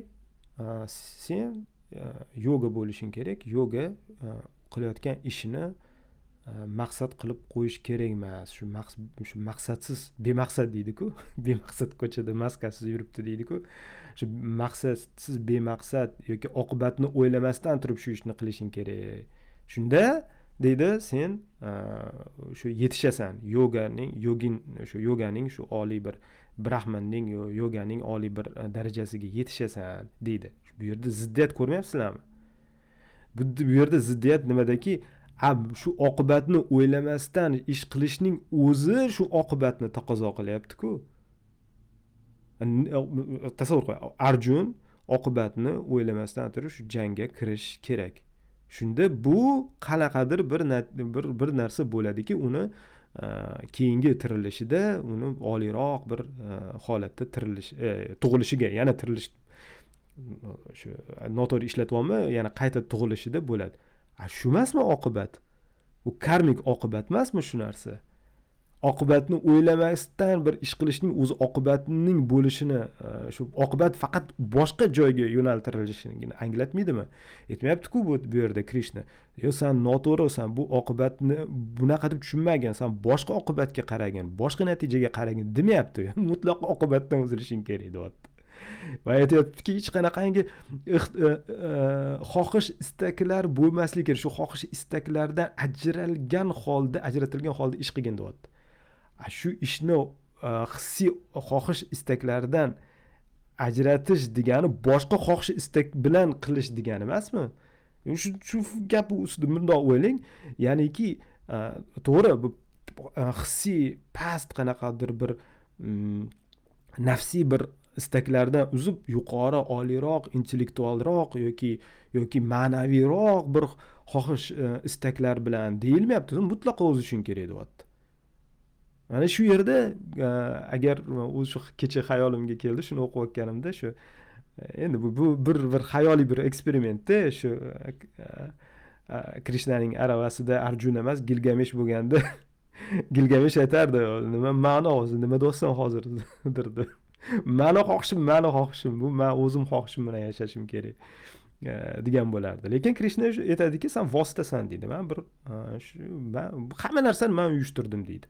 sen Э, yoga bo'lishing kerak. Yoga э, qilayotgan ishini э, maqsad qilib qo'yish kerak emas shu shu maqsadsiz bemaqsad deydiku. (laughs) Bemaqsad ko'chada maskasiz yuribdi deydiku. Shu maqsadsiz bemaqsad yoki oqibatni o'ylamasdan turib shu ishni qilishing kerak. Shunda deydi sen shu yetishasan. Yoganing yogin shu yoganing shu oliy bir brahmanning yoganing oliy bir e, darajasiga yetishasan deydi. Bu yerda ziddiyat ko'rmayapsizlarmi? Bu yerda ziddiyat nimadaki? Shu oqibatni o'ylamasdan ish qilishning o'zi shu oqibatni taqozo qilyaptiku. Tasavvur qiling arjun oqibatni o'ylamasdan turib shu jangga kirish kerak. Shunda bu qanaqadir bir bir bir narsa bo'ladiki uni e, keyingi tirilishida uni oliyroq bir e, holatda tirilish e, tug'ilishiga yana tirilish shu noto'g'ri ishlatyapman yana qayta tug'ilishida bo'ladi. Shu emasmi oqibat? Bu karmik oqibat emasmi shu narsa? Oqibatni o'ylamasdan bir ish qilishning o'zi oqibatning bo'lishini e, shu oqibat faqat boshqa joyga yo'naltirilishini anglatmaydimi? Aytmayaptiku bu bu yerda krishna. Yo san noto'g'risan bu oqibatni bunaqa deb tushunmagin san boshqa oqibatga qaragin boshqa natijaga qaragin demayapti (laughs) mutlaq oqibatdan uzilishing kerak deyapti. Va aytyaptiki hech qanaqangi e- e- e- xohish istaklar bo'lmasligi kerak. Shu xohish istaklardan ajralgan holda ajratilgan holda ish qilgin deyapti. Shu ishni hissiy xohish istaklardan ajratish degani boshqa xohish istak bilan qilish degani emasmi? Shu shu gap ustida bundoq o'ylang. Ya'niki to'g'ri bu hissiy past qanaqadir bir mm, nafsiy bir istaklardan uzib yuqori oliyroq intellektualroq yoki yoki ma'naviyroq bir xohish e, istaklar bilan deyilmayapti. Mutlaqo o'zi uchun kerak deyapti. Mana shu yerda e, agar o'sha kecha xayolimga keldi shuni o'qiyotganimda shu e, endi bu bu bir bir xayoliy bir eksperimentda shu krishnaning aravasida arjuna emas gilgamesh bo'lganda (laughs) gilgamesh aytardi nima ma'no o'zi nima deyapsan hozir deb mani xohishim mani xohishim. Bu man o'zim xohishim bilan yashashim kerak. Degan bo'lardi. Lekin krishna aytadiki san vositasan deydi. Man bir shu man hamma narsani man uyushtirdim deydi.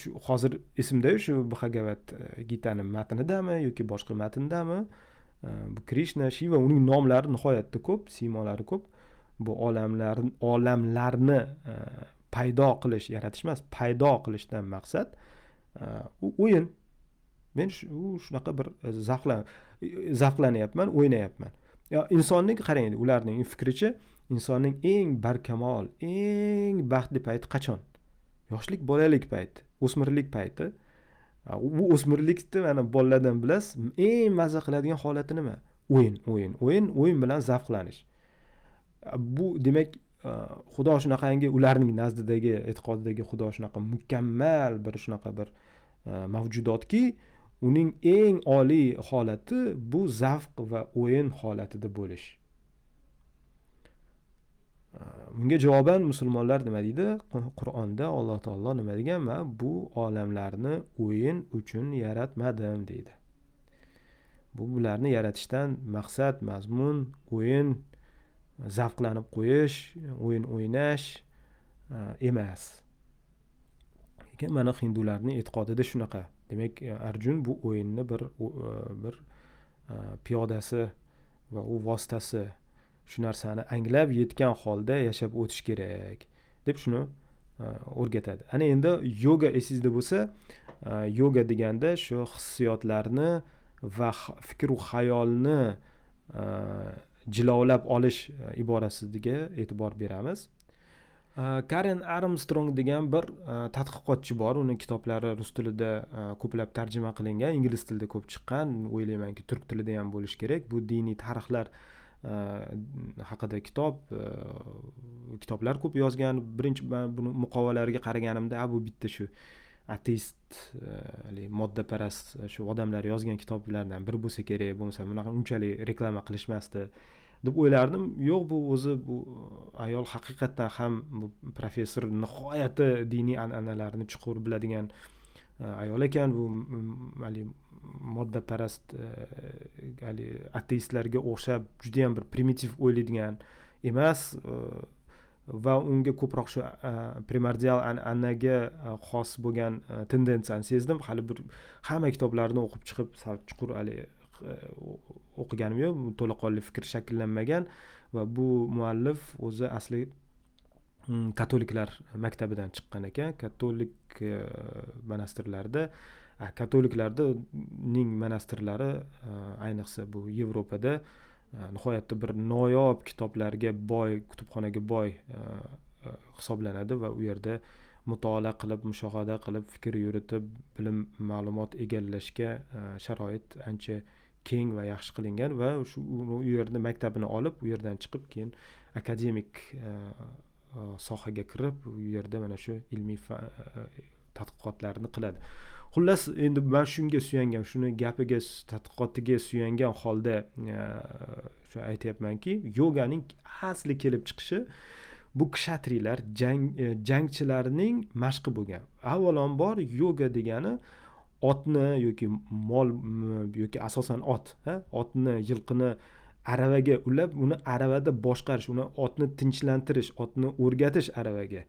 Shu hozir esimda shu bhagavat e, gitani matnidami yoki boshqa matndami bu krishna shiva uning nomlari nihoyatda ko'p siymolari ko'p. Bu olamlar olamlarni e, paydo qilish yaratish emas paydo qilishdan maqsad Э, u o'yin. Men u shunaqa bir e, zavqlan e, zavqlanyapman o'ynayapman. Insonning qarang ularning fikricha insonning eng barkamol eng baxtli payti qachon? Yoshlik bolalik payti o'smirlik payti. U o'smirlikni mana bolalardan bilasiz eng maza qiladigan holati nima? O'yin o'yin o'yin o'yin bilan zavqlanish. Bu demak Э, xudo shunaqangi ularning nazdidagi e'tiqodidagi xudo shunaqa mukammal bir shunaqa bir e, mavjudotki uning eng oliy holati bu zavq va o'yin holatida bo'lish. E, bunga javoban musulmonlar nima deydi? Qur'onda alloh taolo nima degan? Man bu olamlarni o'yin uchun yaratmadim deydi. Bu bularni yaratishdan maqsad mazmun o'yin zavqlanib qo'yish o'yin o'ynash e, emas. Lekin mana hindularni e'tiqodida shunaqa. Demak e, arjun bu o'yinni bir e, bir piyodasi va u vositasi shu narsani anglab yetgan holda yashab o'tish kerak deb shuni o'rgatadi. Ana endi yoga esingizda bo'lsa yoga deganda shu hissiyotlarni va fikru xayolni jilovlab olish e, iborasiga e'tibor beramiz. E, Karen armstrong degan bir e, tadqiqotchi bor. Uni kitoblari rus tilida ko'plab tarjima qilingan ingliz tilida ko'p chiqqan. O'ylaymanki turk tilida ham bo'lishi kerak. Bu diniy tarixlar haqida kitob kitoblar ko'p yozgan. Birinchi man buni muqovalariga qaraganimda a bu bitta shu ateist moddaparast shu odamlar yozgan kitoblardan biri bo'lsa kerak bo'lmasa bunaqa unchalik reklama qilishmasdi. Deb o'ylardim. Yo'q bu o'zi bu uh, ayol haqiqatdan ham bu professor nihoyatda diniy an'analarni chuqur biladigan uh, ayol ekan. Bu haligi moddaparast uh, haligi ateistlarga o'xshab judayam bir primitiv o'ylaydigan emas va unga ko'proq shu primordial an'anaga xos bo'lgan tendensiyani sezdim. Hali bir hamma kitoblarini o'qib chiqib sal chuqur haligi o'qiganim yo'q to'laqonli fikr shakllanmagan va bu muallif o'zi asli mm, katoliklar maktabidan chiqqan ekan. Katolik e, monastirlarida katoliklarning monastirlari e, ayniqsa bu yevropada e, nihoyatda bir noyob kitoblarga boy kutubxonaga boy e, hisoblanadi va u yerda mutolaa qilib mushohada qilib fikr yuritib bilim ma'lumot egallashga sharoit ancha keng va yaxshi qilingan va shu u yerda maktabini olib u yerdan chiqib keyin akademik e, e, sohaga kirib u yerda mana shu ilmiy e, tadqiqotlarni qiladi. Xullas endi man shunga suyangan shuni gapiga tadqiqotiga suyangan holda shu aytyapmanki yoganing asli kelib chiqishi bu kshatriylar jang jangchilarning mashqi bo'lgan. Avvalambor yoga degani otni yoki mol yoki asosan ot otni yilqini aravaga ulab uni aravada boshqarish uni otni tinchlantirish otni o'rgatish aravaga.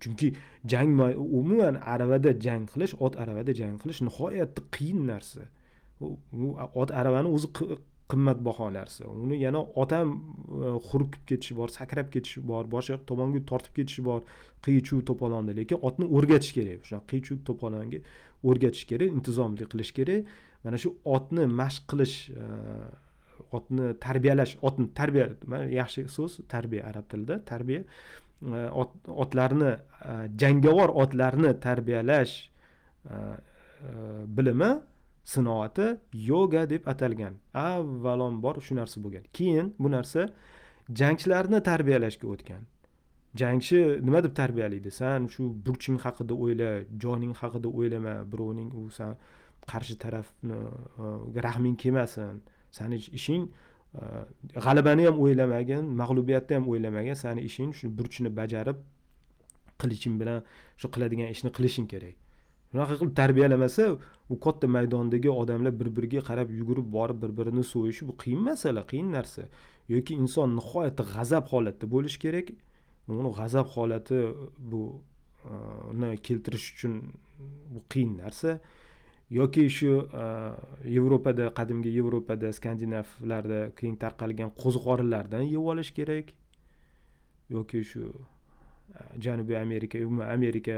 Chunki jang umuman aravada jang qilish ot aravada jang qilish nihoyatda qiyin narsa. U ot aravani o'zi qimmatbaho narsa. Uni yana otam e, hurkib ketishi bor sakrab ketishi bor boshqa tomonga tortib ketishi bor qiy chuv to'polonni lekin otni o'rgatish kerak. Shunaqa qiy chuv to'polonga o'rgatish kerak intizomli qilish kerak. Mana shu otni mashq qilish e, otni tarbiyalash otni tarbiya yaxshi so'z tarbiya arab tilida tarbiya. E, otlarni e, jangovar otlarni tarbiyalash bilimi sinoati yoga deb atalgan. Avvalambor shu narsa bo'lgan. Keyin bu narsa jangchilarni tarbiyalashga o'tgan. Jangchi nima deb tarbiyalaydi? San shu burching haqida o'yla joning haqida o'ylama birovning u san qarshi tarafni e, rahming kelmasin. Sani ishing e, g'alabani ham o'ylamagin mag'lubiyatni ham o'ylamagin. Sani ishing shu burchni bajarib qiliching bilan shu qiladigan ishni qilishing kerak. Shunaqa qilib tarbiyalamasa u katta maydondagi odamlar bir biriga qarab yugurib borib bir birini so'yishi bu qiyin masala qiyin narsa. Yoki inson nihoyatda g'azab holatda bo'lishi kerak. Uni g'azab holati bu e, uni keltirish uchun bu qiyin narsa. Yoki shu e, yevropada qadimgi yevropada skandinavlarda keng tarqalgan qo'ziqorinlardan yeb olish kerak. Yoki shu e, janubiy amerika umuman amerika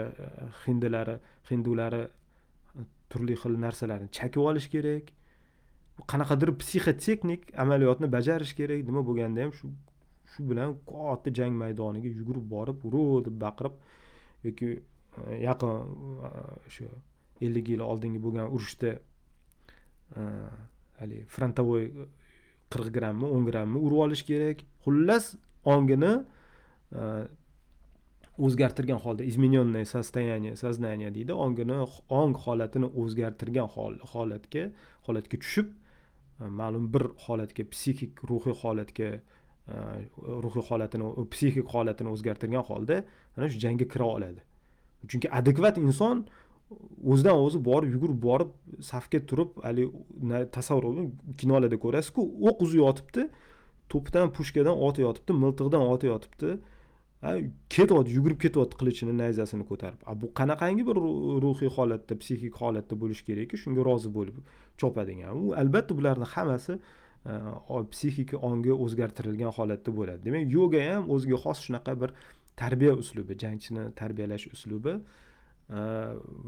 hindilari hindulari turli xil narsalarni chakib olish kerak. Qanaqadir psixotexnik amaliyotni bajarish kerak. Nima bo'lganda ham shu shu bilan katta jang maydoniga yugurib borib uro deb baqirib yoki e, yaqin e, shu ellik yil oldingi bo'lgan urushda e, haligi frontovoy qirq grammmi o'n grammmi urib olish kerak. Xullas ongini o'zgartirgan holda измененное состояние сознания deydi ongini ong holatini o'zgartirgan holatga holatga tushib ma'lum bir holatga psixik ruhiy holatga Э, ruhiy holatini psixik holatini o'zgartirgan holda mana shu jangga kira oladi. Chunki adekvat inson o'zidan o'zi borib yugurib borib safga turib haligi tasavvur kinolarda ko'rasizku o'q uzib yotibdi to'pdan pushkadan otayotibdi miltiqdan otayotibdi ketyapti yugurib ketyapti qilichini nayzasini ko'tarib. Bu qanaqangi bir ruhiy holatda psixik holatda bo'lishi kerakki shunga rozi bo'lib chopadigan. U albatta bularni hammasi Э, psixika ongi o'zgartirilgan holatda bo'ladi. Demak yoga ham o'ziga xos shunaqa bir tarbiya uslubi jangchini tarbiyalash uslubi. Э,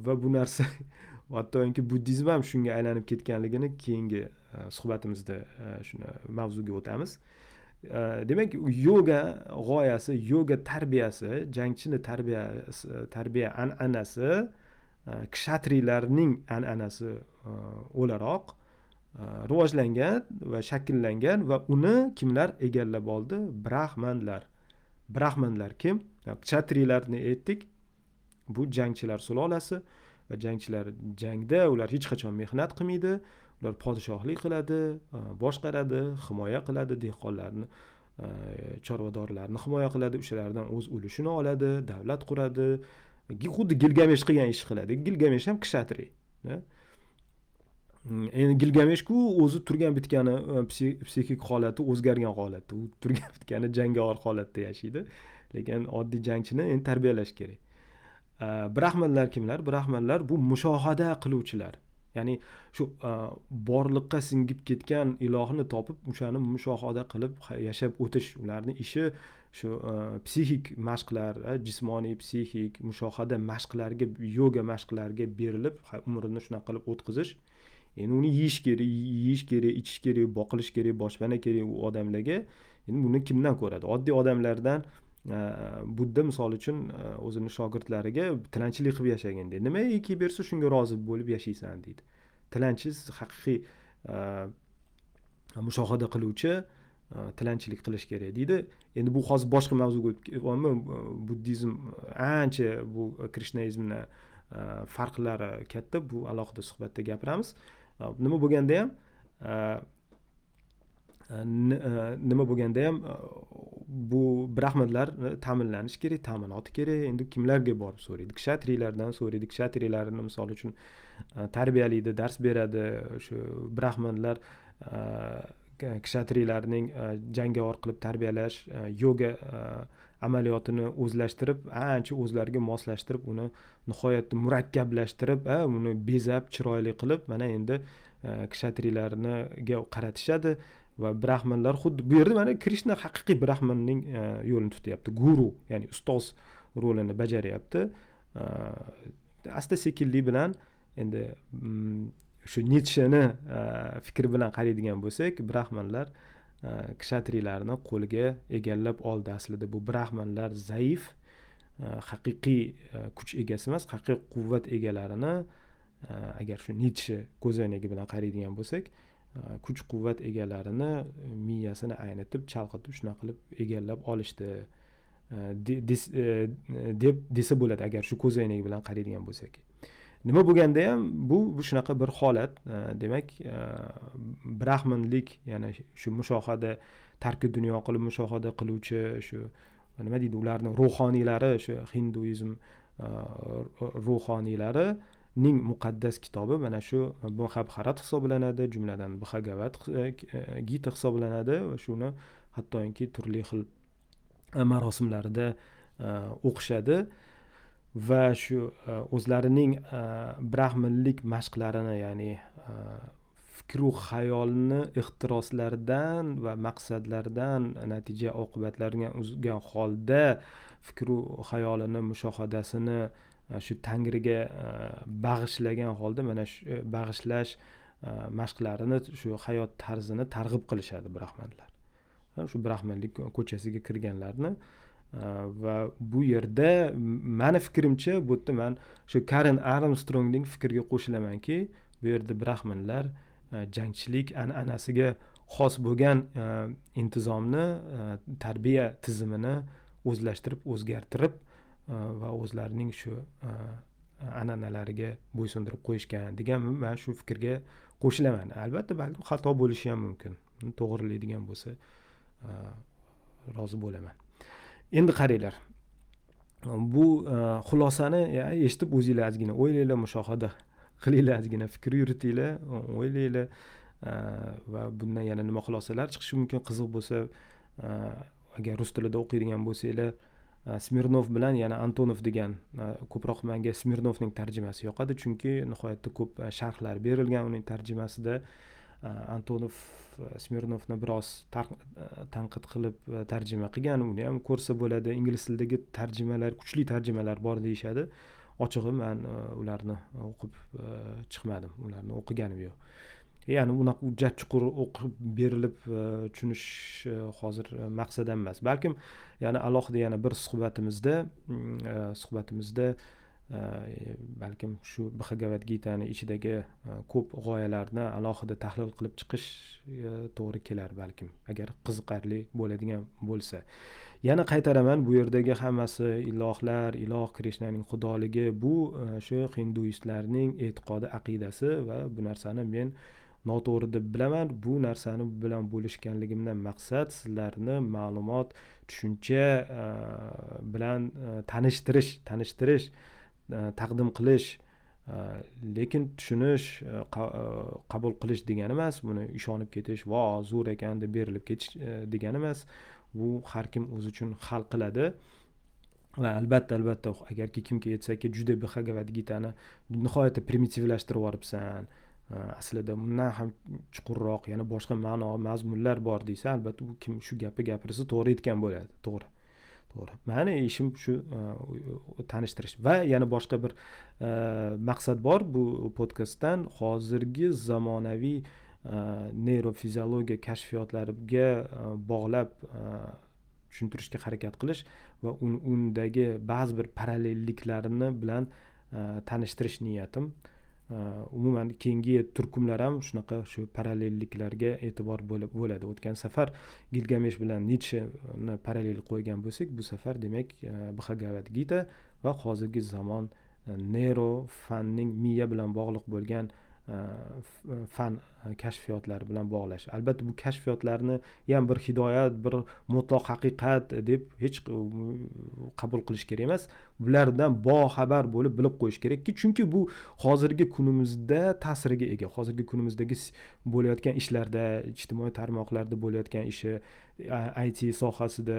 va bu narsa (laughs) hattoki buddizm ham shunga aylanib ketganligini keyingi э, suhbatimizda shuni mavzuga o'tamiz. Demak yoga g'oyasi yoga tarbiyasi jangchini tarbiyasi tarbiya an'anasi kshatriylarning an'anasi o'laroq. Э, rivojlangan va shakllangan va uni kimlar egallab oldi? Brahmanlar. Brahmanlar kim? Chatrilarni aytdik. Bu jangchilar sulolasi va jangchilar jangda ular hech qachon mehnat qilmaydi. Ular podshohlik qiladi e, boshqaradi himoya qiladi dehqonlarni e, chorvadorlarni himoya qiladi o'shalardan o'z ulushini oladi davlat quradi. Xuddi gilgamesh qilgan ishni qiladi. Gilgamesh ham kshatriy endi gilgameshku o'zi turgan bitgani e, psixik holati o'zgargan holatda. U turgan (laughs) bitgani jangovar holatda yashaydi. Lekin oddiy jangchini endi tarbiyalash kerak. E, brahmanlar kimlar? Brahmanlar bu mushohada qiluvchilar. Ya'ni shu e, borliqqa singib ketgan ilohni topib o'shani mushohada qilib yashab o'tish ularni ishi shu psixik mashqlar jismoniy psixik mushohada mashqlarga yoga mashqlariga berilib umrini shunaqa qilib o'tkazish endi uni yeyish kerak yeyish kerak ichish kerak boqilish kerak boshpana kerak u odamlarga endi buni kimdan ko'radi? Oddiy odamlardan e, budda misol uchun e, o'zini shogirdlariga tilanchilik qilib yashagin deydi. Nimaiki bersa shunga rozi bo'lib yashaysan deydi. Tilanchiz haqiqiy e, mushohada qiluvchi tilanchilik qilish kerak deydi. Endi bu hozir boshqa mavzuga o'tib buddizm ancha bu krishnaizmni farqlari katta. Bu alohida suhbatda gapiramiz. Nima bo'lganda ham nima bo'lganda ham bu brahmanlar e, ta'minlanishi kerak ta'minoti kerak. Endi kimlarga borib so'raydi? Kshatriylardan so'raydi. Kshatriylarni misol uchun tarbiyalaydi dars beradi. O'sha brahmanlar kshatriylarning jangovar qilib tarbiyalash yoga amaliyotini o'zlashtirib ancha o'zlariga moslashtirib uni nihoyatda murakkablashtirib uni bezab chiroyli qilib mana endi e, kshatriylarniga qaratishadi. Va brahmanlar xuddi bu yerda mana krishna haqiqiy brahmanning e, yo'lini tutyapti guru ya'ni ustoz rolini bajaryapti. E, asta sekinlik bilan endi mm, shu nitsheni fikri bilan qaraydigan bo'lsak brahmanlar kshatriylarni qo'liga egallab oldi aslida bu brahmanlar zaif haqiqiy kuch egasi emas haqiqiy quvvat egalarini agar shu nitshe ko'zoynagi bilan qaraydigan bo'lsak kuch quvvat egalarini miyasini aynitib chalqitib shunaqa qilib egallab olishdi deb desa bo'ladi agar shu ko'zoynak bilan qaraydigan bo'lsak nima bo'lganda ham bu shunaqa bir holat. Demak brahmanlik ya'ni shu mushohada tarki dunyo qilib mushohada qiluvchi shu nima deydi ularni ruhoniylari shu hinduizm ruhoniylarining muqaddas kitobi mana shu muhabharat hisoblanadi jumladan bhagavat e, e, gita hisoblanadi va shuni hattoki turli xil e, marosimlarida o'qishadi. Va shu e, o'zlarining e, brahminlik mashqlarini ya'ni e, fikru xayolni ehtiroslaridan va maqsadlaridan natija oqibatlarga uzgan holda fikru xayolini mushohadasini e, shu tangriga bag'ishlagan holda mana shu bag'ishlash mashqlarini shu hayot tarzini targ'ib qilishadi brahmanlar. Shu brahmanlik ko'chasiga kirganlarni va bu yerda mani fikrimcha bu yerda man shu karin armstrongning fikriga qo'shilamanki bu yerda brahmanlar jangchilik an'anasiga xos bo'lgan э, intizomni tarbiya э, tizimini o'zlashtirib o'zgartirib э, va o'zlarining shu an'analariga bo'ysundirib qo'yishgan degan man shu fikrga qo'shilaman. Albatta balki xato bo'lishi ham mumkin. To'g'rilaydigan bo'lsa e, rozi bo'laman. Endi qaranglar. Bu e, xulosani eshitib o'zinglar ozgina o'ylanglar mushohada qilinglar ozgina fikr yuritinglar o'ylanglar e, va bundan yana nima xulosalar chiqishi mumkin? Qiziq bo'lsa e, agar rus tilida o'qiydigan bo'lsanglar smirnov bilan yana antonov degan ko'proq manga smirnovning tarjimasi yoqadi. Chunki nihoyatda ko'p sharhlar berilgan uning tarjimasida. Antonov smirnov biroz tanqid qilib э, tarjima qilgan. Uni ham ko'rsa bo'ladi. Ingliz tilidagi tarjimalar kuchli tarjimalar bor deyishadi. Ochig'i man e, ularni e, o'qib e, chiqmadim. Ularni o'qiganim yo'q. Ya'ni unaqa hujjat chuqur o'qib berilib tushunish hozir maqsad emas. Balkim yana alohida yana bir suhbatimizda mm, suhbatimizda Э, balkim shu bhagavad gitani ichidagi e, ko'p g'oyalarni alohida tahlil qilib chiqish e, to'g'ri kelar balkim agar qiziqarli bo'ladigan bo'lsa. Yana qaytaraman bu yerdagi hammasi ilohlar iloh krishnaning xudoligi bu e, shu hinduistlarning e'tiqodi aqidasi va bu narsani men noto'g'ri deb bilaman. Bu narsani bilan bo'lishganligimdan maqsad sizlarni ma'lumot tushuncha bilan tanishtirish tanishtirish E, taqdim qilish e, lekin tushunish e, qabul qilish degani emas buni ishonib ketish vo zo'r ekan deb berilib ketish degani emas bu har kim o'zi uchun hal qiladi. Va albatta albatta agarki kimga aytsaki juda bhagavad gitani nihoyatda primitivlashtirib yuboribsan. Aslida bundan ham chuqurroq yana boshqa ma'no mazmunlar bor desa albatta u kim shu gapni gapirsa to'g'ri aytgan bo'ladi to'g'ri. To'g'ri. Mani ishim shu e, tanishtirish va yana boshqa bir e, maqsad bor bu podkastdan. Hozirgi zamonaviy e, neyrofiziologiya kashfiyotlariga bog'lab tushuntirishga harakat qilish va undagi ba'zi bir parallelliklarni bilan tanishtirish niyatim. Э, umuman keyingi turkumlar ham shunaqa shu parallelliklarga e'tibor bo'lib bo'ladi. O'tgan safar gilgamesh bilan nitsheni parallel qo'ygan bo'lsak bu safar demak e, bhagavad gita va hozirgi zamon e, neyro fanning miya bilan bog'liq bo'lgan E, e, fan e, kashfiyotlari bilan bog'lash. Albatta bu kashfiyotlarni ham bir hidoyat bir mutloq haqiqat deb hech qabul qilish kerak emas. Bulardan boxabar bo'lib bilib qo'yish kerakki chunki bu hozirgi kunimizda ta'siriga ega. Hozirgi kunimizdagi bo'layotgan ishlarda ijtimoiy tarmoqlarda bo'layotgan ishi it sohasida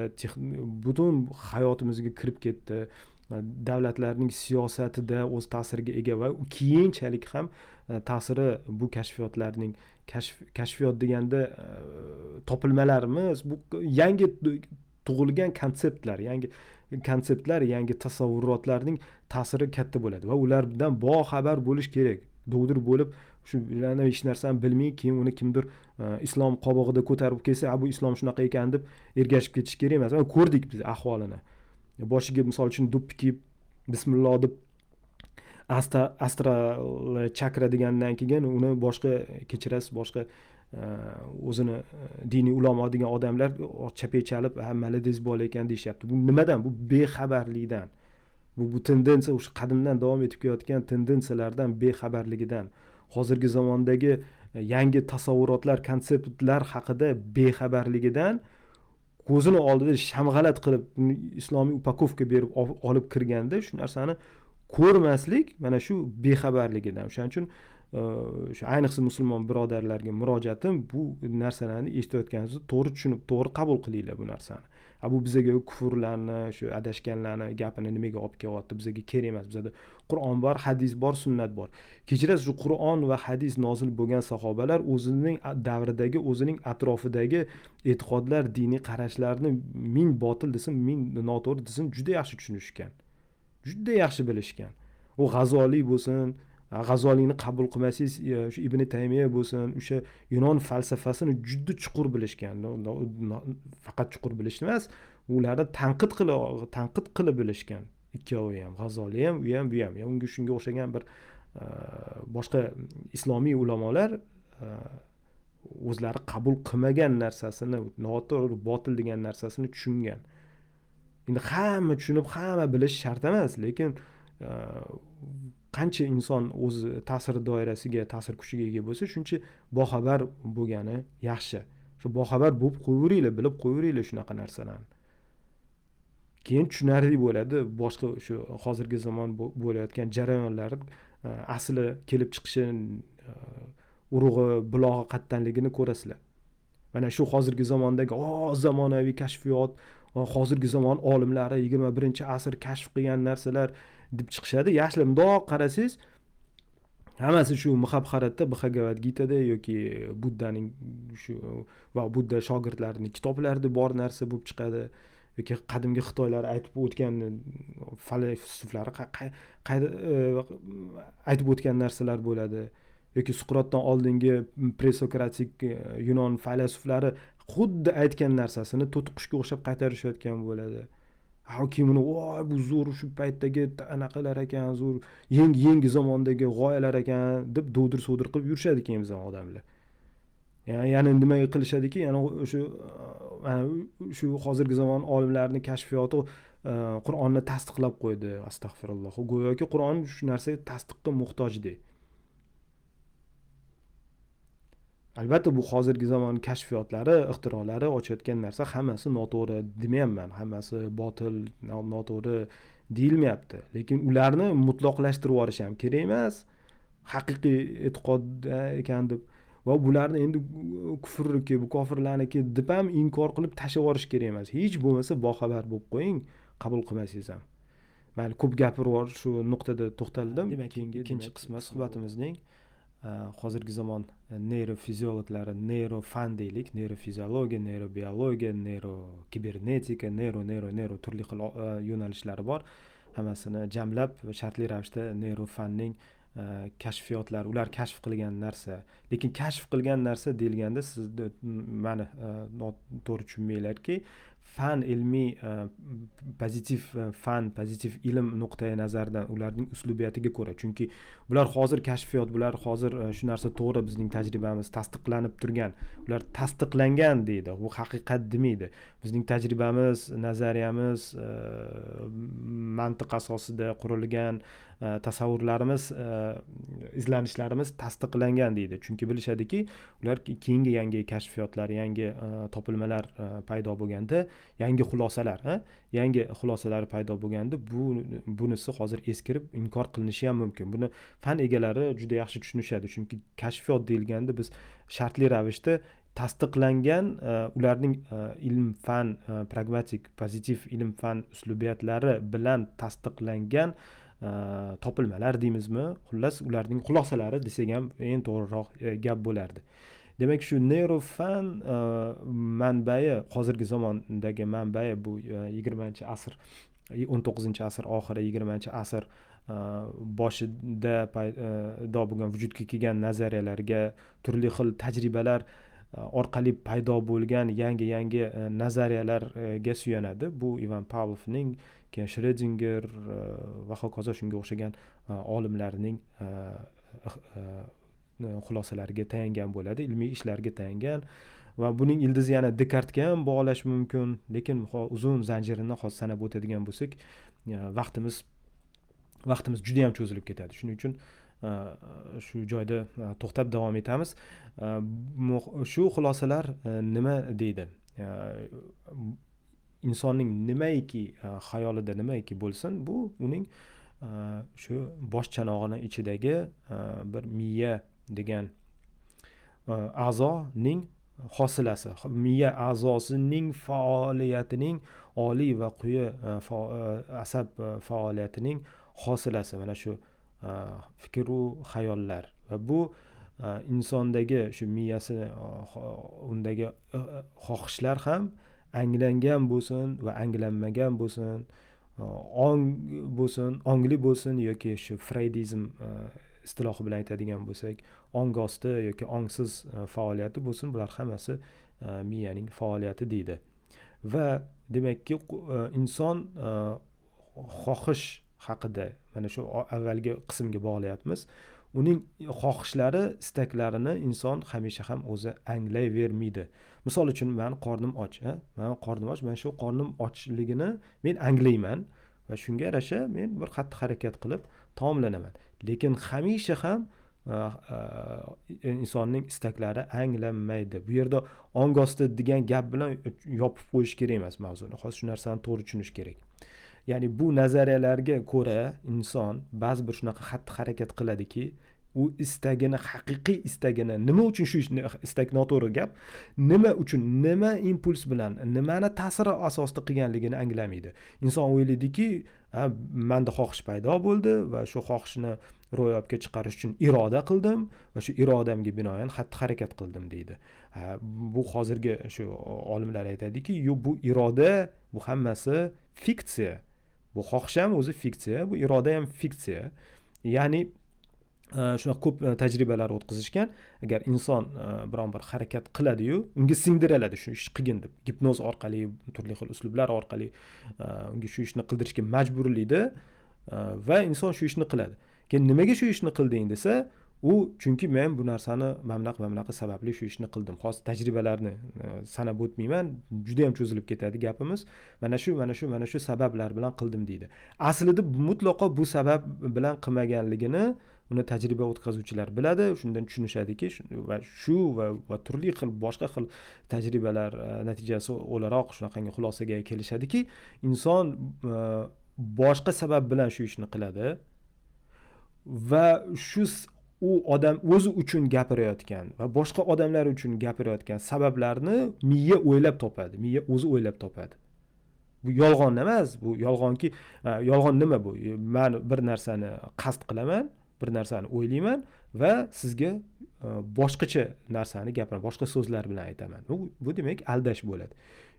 butun hayotimizga kirib ketdi. Davlatlarning siyosatida o'z ta'siriga ega va keyinchalik ham e, ta'siri bu kashfiyotlarning kashfiyot deganda e, topilmalarimiz bu yangi tug'ilgan konseptlar yangi konseptlar yangi tasavvurotlarning ta'siri katta bo'ladi va ulardan boxabar bo'lish kerak. Dovdir bo'lib shularni hech narsani bilmay keyin uni kimdir e, islom qobig'ida ko'tarib kelsa bu islom shunaqa ekan deb ergashib ketish kerak emas. Ko'rdik biz ahvolini. Boshiga misol uchun do'ppi kiyib bismillo deb asta astral chakra degandan keyin uni boshqa kechirasiz boshqa e, o'zini e, diniy ulamo degan odamlar oh, chapay chalib ha malades bola ekan deyishyapti. Bu nimadan? Bu bexabarlikdan. Bu bu tendensiya o'sha qadimdan davom etib kelayotgan tendensiyalardan bexabarligidan. Hozirgi zamondagi e, yangi tasavvurotlar konseptlar haqida bexabarligidan ko'zini oldida shamg'alat qilib islomiy upakovka berib olib kirganda shu narsani ko'rmaslik mana shu bexabarligidan. O'shaning uchun e, o'sha ayniqsa musulmon birodarlarga murojaatim bu narsalarni eshitayotganingizda to'g'ri tushunib to'g'ri qabul qilinglar bu narsani. A bu bizaga kufrlarni shu adashganlarni gapini nimaga olib kelyapti bizaga kerak emas bizada qur'on bor hadis bor sunnat bor. Kechirasiz shu qur'on va hadis nozil bo'lgan sahobalar o'zining davridagi o'zining atrofidagi e'tiqodlar diniy qarashlarni ming botil desin ming noto'g'ri desin juda yaxshi tushunishgan. Juda yaxshi bilishgan. U g'azoliy bo'lsin g'azoliyni qabul qilmasangiz e, shu ibn taymiya bo'lsin o'sha yunon falsafasini juda chuqur bilishgan. Faqat chuqur bilish emas ularni tanqid qilib tanqid qilib bilishgan. Ikkovi ham g'azoliy ham u ham bu ham. Unga shunga o'xshagan bir e, boshqa islomiy ulamolar e, o'zlari qabul qilmagan narsasini noto'g'ri botil degan narsasini tushungan. Endi hamma tushunib hamma bilish shart emas lekin e, qancha inson o'zi ta'sir doirasiga ta'sir kuchiga ega bo'lsa shuncha boxabar bo'lgani yaxshi. Shu boxabar bo'lib qo'yaveringlar bilib qo'yaveringlar shunaqa narsalarni. Keyin tushunarli bo'ladi. Boshqa shu hozirgi zamon bo'layotgan jarayonlar e, asli kelib chiqishi e, urug'i bulog'i qayerdanligini ko'rasizlar. Mana shu hozirgi zamondagi o zamonaviy kashfiyot e, hozirgi zamon olimlari yigirma birinchi asr kashf qilgan narsalar deb chiqishadi. Yaxshilab mundoq qarasangiz hammasi shu muhabharatda bhagavad gitada yoki buddaning shu va budda shogirdlarining kitoblarida bor narsa bo'lib chiqadi. Yoki qadimgi xitoylar aytib o'tgan falsuflari e, aytib o'tgan narsalar bo'ladi. Yoki suqrotdan oldingi presokratik e, yunon faylasuflari xuddi aytgan narsasini to'tiqushga o'xshab qaytarishayotgan bo'ladi. Hokim uni voy bu zo'r shu paytdagi anaqalar ekan zo'r yangi yangi zamondagi g'oyalar ekan deb dovdir so'dir qilib yurishadi keyin bizani odamlar. Yana nima qilishadiki? Yana o'sha shu hozirgi zamon olimlarini kashfiyoti qur'onni tasdiqlab qo'ydi. Astag'firulloh. Go'yoki qur'on shu narsa tasdiqqa muhtojdek albatta bu hozirgi zamon kashfiyotlari ixtirolari ochayotgan narsa hammasi noto'g'ri demayapman. Hammasi botil noto'g'ri deyilmayapti. Lekin ularni mutloqlashtirib yuborish ham kerak emas. Haqiqiy e'tiqod ekan deb va bularni endi kufrniki bu kofirlarniki deb ham inkor qilib tashlab yuborish kerak emas. Hech bo'lmasa boxabar bo'lib qo'ying qabul qilmasangiz ham. Mayli ko'p gapirib yuborish shu nuqtada to'xtaldim. Demak keyingi ikkinchi qismi suhbatimizning hozirgi zamon neyrofiziologlari neyrofan deylik neyrofiziologiya neyrobiologiya neyrokibernetika neyro neyro neyro turli xil yo'nalishlari bor. Hammasini jamlab shartli ravishda neyrofanning kashfiyotlar ular kashf qilgan narsa lekin kashf qilgan narsa deyilganda sizni mani noto'g'ri tushunmanglarki fan ilmiy pozitiv fan pozitiv ilm nuqtai nazaridan ularning uslubiyatiga ko'ra chunki bular hozir kashfiyot bular hozir shu narsa to'g'ri bizning tajribamiz tasdiqlanib turgan ular tasdiqlangan deydi bu haqiqat demaydi bizning tajribamiz nazariyamiz mantiq asosida qurilgan Э, tasavvurlarimiz э, izlanishlarimiz tasdiqlangan deydi. Chunki bilishadiki ular keyingi yangi kashfiyotlar yangi e, topilmalar e, paydo bo'lganda yangi xulosalar yangi xulosalar paydo bo'lganda bu bunisi hozir eskirib inkor qilinishi ham mumkin. Buni fan egalari juda yaxshi tushunishadi. Chunki kashfiyot deyilganda biz shartli ravishda tasdiqlangan e, ularning ilm fan pragmatik pozitiv ilm fan uslubiyatlari bilan tasdiqlangan Э, topilmalar deymizmi? Xullas ularning xulosalari desak ham eng to'g'riroq e, gap bo'lardi. Demak shu neyrofan e, manbai hozirgi zamondagi manbai bu e, yigirmanchi asr o'n to'qqizinchi asr oxiri yigirmanchi asr boshida paydo bo'lgan vujudga kelgan nazariyalarga turli xil tajribalar orqali paydo bo'lgan yangi yangi nazariyalarga suyanadi. Bu ivan pavlovning keyin shredinger e, va hokazo shunga o'xshagan e, olimlarning e, xulosalariga tayangan bo'ladi ilmiy ishlarga tayangan va buning ildizi yana dekartga ham bog'lash mumkin. Lekin uzun zanjirini hozir sanab o'tadigan bo'lsak vaqtimiz vaqtimiz juda yam cho'zilib ketadi. Shuning uchun shu joyda to'xtab davom etamiz. Shu xulosalar nima deydi? Insonning nimaiki e, xayolida nimaiki bo'lsin bu uning e, shu bosh chanog'ini ichidagi e, bir miya degan a'zoning hosilasi. Miya a'zosining faoliyatining oliy va quyi asab faoliyatining hosilasi. Mana shu fikru xayollar. Va bu insondagi shu miyasi undagi xohishlar ham anglangan bo'lsin va anglanmagan bo'lsin e, ong bo'lsin ongli bo'lsin yoki shu freydizm e, istilohi bilan aytadigan bo'lsak ong osti yoki ongsiz e, faoliyati bo'lsin. Bular hammasi miyaning faoliyati deydi. Va demakki inson xohish haqida mana shu avvalgi qismga bog'layapmiz. Uning xohishlari istaklarini inson hamisha ham o'zi anglayvermaydi. Misol uchun mani qornim och mani qornim och mana shu qornim ochligini men anglayman va shunga yarasha men bir qattiq harakat qilib taomlanaman. Lekin hamisha ham insonning istaklari anglanmaydi. Bu yerda ongosti degan gap bilan yopib qo'yish kerak emas mavzuni. Hozir shu narsani to'g'ri tushunish kerak. Ya'ni bu nazariyalarga ko'ra inson ba'zi bir shunaqa xatti harakat qiladiki u istagini haqiqiy istagini nima uchun shu istak noto'g'ri gap nima uchun nima impuls bilan nimani ta'siri asosida qilganligini anglamaydi. Inson o'ylaydiki manda xohish paydo bo'ldi va shu xohishni ro'yobga chiqarish uchun iroda qildim va shu irodamga binoan xatti harakat qildim deydi. Bu hozirgi shu olimlar aytadiki yo'q bu iroda bu hammasi fiksiya bu xohish ham o'zi fiksiya bu iroda ham fiksiya ya'ni Э, shunaqa ko'p e, tajribalar o'tkazishgan. Agar inson e, biron bir harakat qiladiyu unga singdiriladi shu ishni qilgin deb. Gipnoz orqali turli xil uslublar orqali e, unga shu ishni qildirishga majburlaydi va inson shu ishni qiladi. Keyin nimaga shu ishni qilding desa u chunki men bu narsani mana bunaqa mana bunaqa sababli shu ishni qildim. Hozir tajribalarni sanab o'tmayman juda yam cho'zilib ketadi gapimiz. Mana shu mana shu mana shu sabablar bilan qildim deydi. Aslida mutlaqo bu sabab bilan qilmaganligini uni tajriba o'tkazuvchilar biladi shundan tushunishadiki va shu va, va turli xil boshqa xil tajribalar e, natijasi o'laroq shunaqangi xulosaga kelishadiki inson e, boshqa sabab bilan shu ishni qiladi va shu u odam o'zi uchun gapirayotgan va boshqa odamlar uchun gapirayotgan sabablarni miya o'ylab topadi miya o'zi o'ylab topadi. Bu yolg'on emas bu yolg'onki e, yolg'on nima bu? Man bir narsani qasd qilaman bir narsani o'ylayman va sizga e, boshqacha narsani gapiraman boshqa so'zlar bilan aytaman. Bu, bu demak aldash bo'ladi.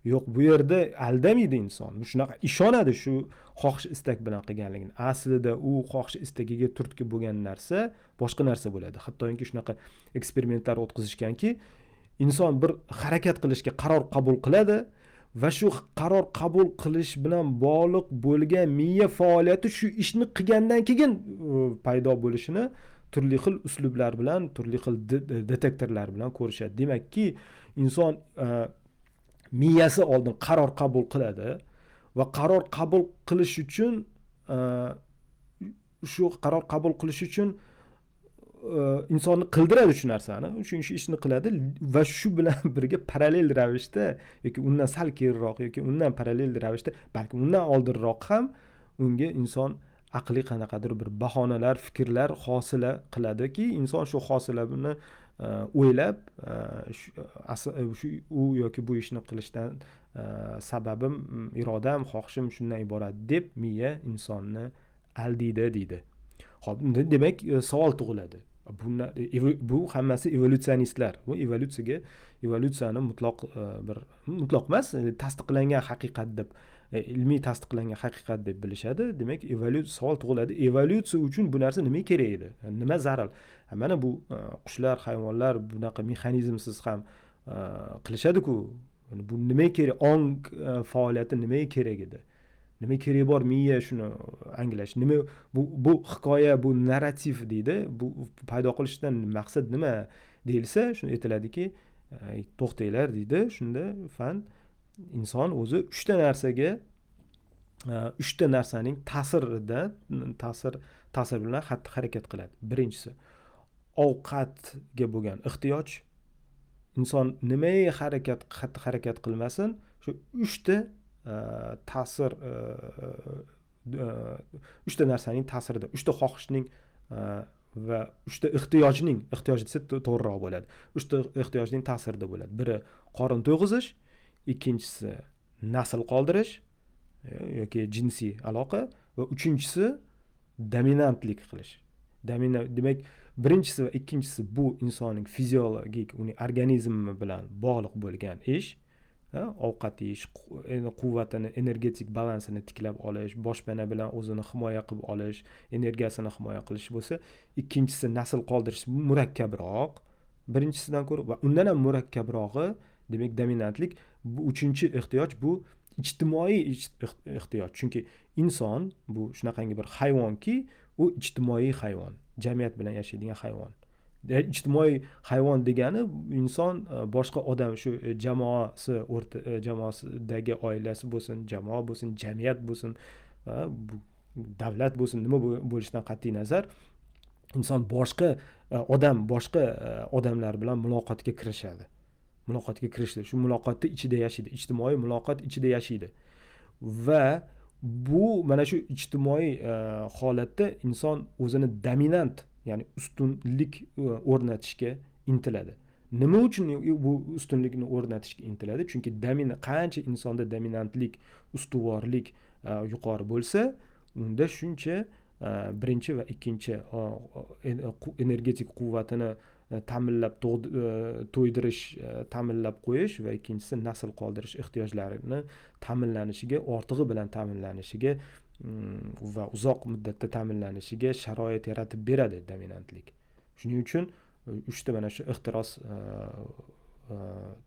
Yo'q bu yerda aldamaydi inson. Shunaqa ishonadi shu xohish istak bilan qilganligini. Aslida u xohish istagiga turtki bo'lgan narsa boshqa narsa bo'ladi. Hattoki shunaqa eksperimentlar o'tkazishganki inson bir harakat qilishga qaror qabul qiladi va shu qaror qabul qilish bilan bog'liq bo'lgan miya faoliyati shu ishni qilgandan keyin paydo bo'lishini turli xil uslublar bilan turli xil detektorlar bilan ko'rishadi. Demakki inson e, miyasi oldin qaror qabul qiladi va qaror qabul qilish uchun e, shu qaror qabul qilish uchun insonni qildiradi shu narsani. Shu ishni qiladi va shu bilan (laughs) birga parallel ravishda yoki undan sal keyinroq yoki undan parallel ravishda balki undan oldinroq ham unga inson aqliy qanaqadir bir bahonalar fikrlar hosila qiladiki inson shu hosilani e, o'ylab e, e, shu u yoki bu ishni qilishdan sababim irodam xohishim shundan iborat deb miya insonni aldaydi deydi. Ho'p demak savol tug'iladi. E, bu hammasi evolyutsionistlar. Bu evolyutsiyaga evolyutsiyani mutloq e, bir mutloq emas e, tasdiqlangan haqiqat deb ilmiy tasdiqlangan haqiqat deb bilishadi. Demak evolyutsiya savol tug'iladi. Evolyutsiya uchun bu narsa nima kerak edi? Nima zarur mana bu qushlar hayvonlar bunaqa mexanizmsiz ham qilishadiku. Bu nimaga kerak? Ong faoliyati nimaga kerak edi? Nima keragi bor? Miya shuni anglash. Nima bu bu hikoya bu narrativ deydi. Bu paydo qilishdan maqsad nima deyilsa shuni aytiladiki e, to'xtanglar deydi. Shunda fan inson o'zi uchta narsaga e, uchta narsaning ta'sirida ta'sir ta'sir bilan xatti harakat qiladi. Birinchisi ovqatga bo'lgan ehtiyoj. Inson nimaga harakat xatti harakat qilmasin shu uchta Э, ta'sir э, э, uchta narsaning ta'sirida uchta xohishning va uchta ehtiyojning ehtiyoj desa to'g'riroq bo'ladi. Uchta ehtiyojning ta'sirida bo'ladi. Biri qorin to'yg'izish ikkinchisi nasl qoldirish e, yoki jinsiy aloqa va uchinchisi dominantlik qilish. Demak birinchisi va ikkinchisi bu insonning fiziologik uning organizmi bilan bog'liq bo'lgan ish ovqat yeyish quvvatini energetik balansini tiklab olish boshpana bilan o'zini himoya qilib olish energiyasini himoya qilish bo'lsa ikkinchisi nasl qoldirish murakkabroq. Birinchisidan ko'ra va undan ham murakkabrog'i demak dominantlik bu uchinchi ehtiyoj bu ijtimoiy ehtiyoj. Chunki inson bu shunaqangi bir hayvonki u ijtimoiy hayvon jamiyat bilan yashaydigan hayvon. Ijtimoiy hayvon degani inson e, boshqa odam shu e, jamoasi o'rta e, jamoasidagi oilasi bo'lsin jamoa bo'lsin jamiyat bo'lsin davlat bo'lsin nima bo'lishidan qat'iy nazar inson boshqa odam boshqa odamlar bilan muloqotga kirishadi. Muloqotga kirishdi. Shu muloqotni ichida yashaydi. Ijtimoiy muloqot ichida yashaydi. Va bu mana shu ijtimoiy holatda inson o'zini dominant ya'ni ustunlik e, o'rnatishga intiladi. Nima uchun bu ustunlikni o'rnatishga intiladi? Chunki domina qancha insonda dominantlik ustuvorlik e, yuqori bo'lsa unda shuncha e, birinchi va ikkinchi energetik quvvatini ta'minlab to'ydirish ta'minlab qo'yish va ikkinchisi nasl qoldirish ehtiyojlarini ta'minlanishiga ortig'i bilan ta'minlanishiga Mm, va uzoq muddatda ta'minlanishiga sharoit yaratib beradi dominantlik. Shuning uchun e, uchta mana shu ehtiros e, e,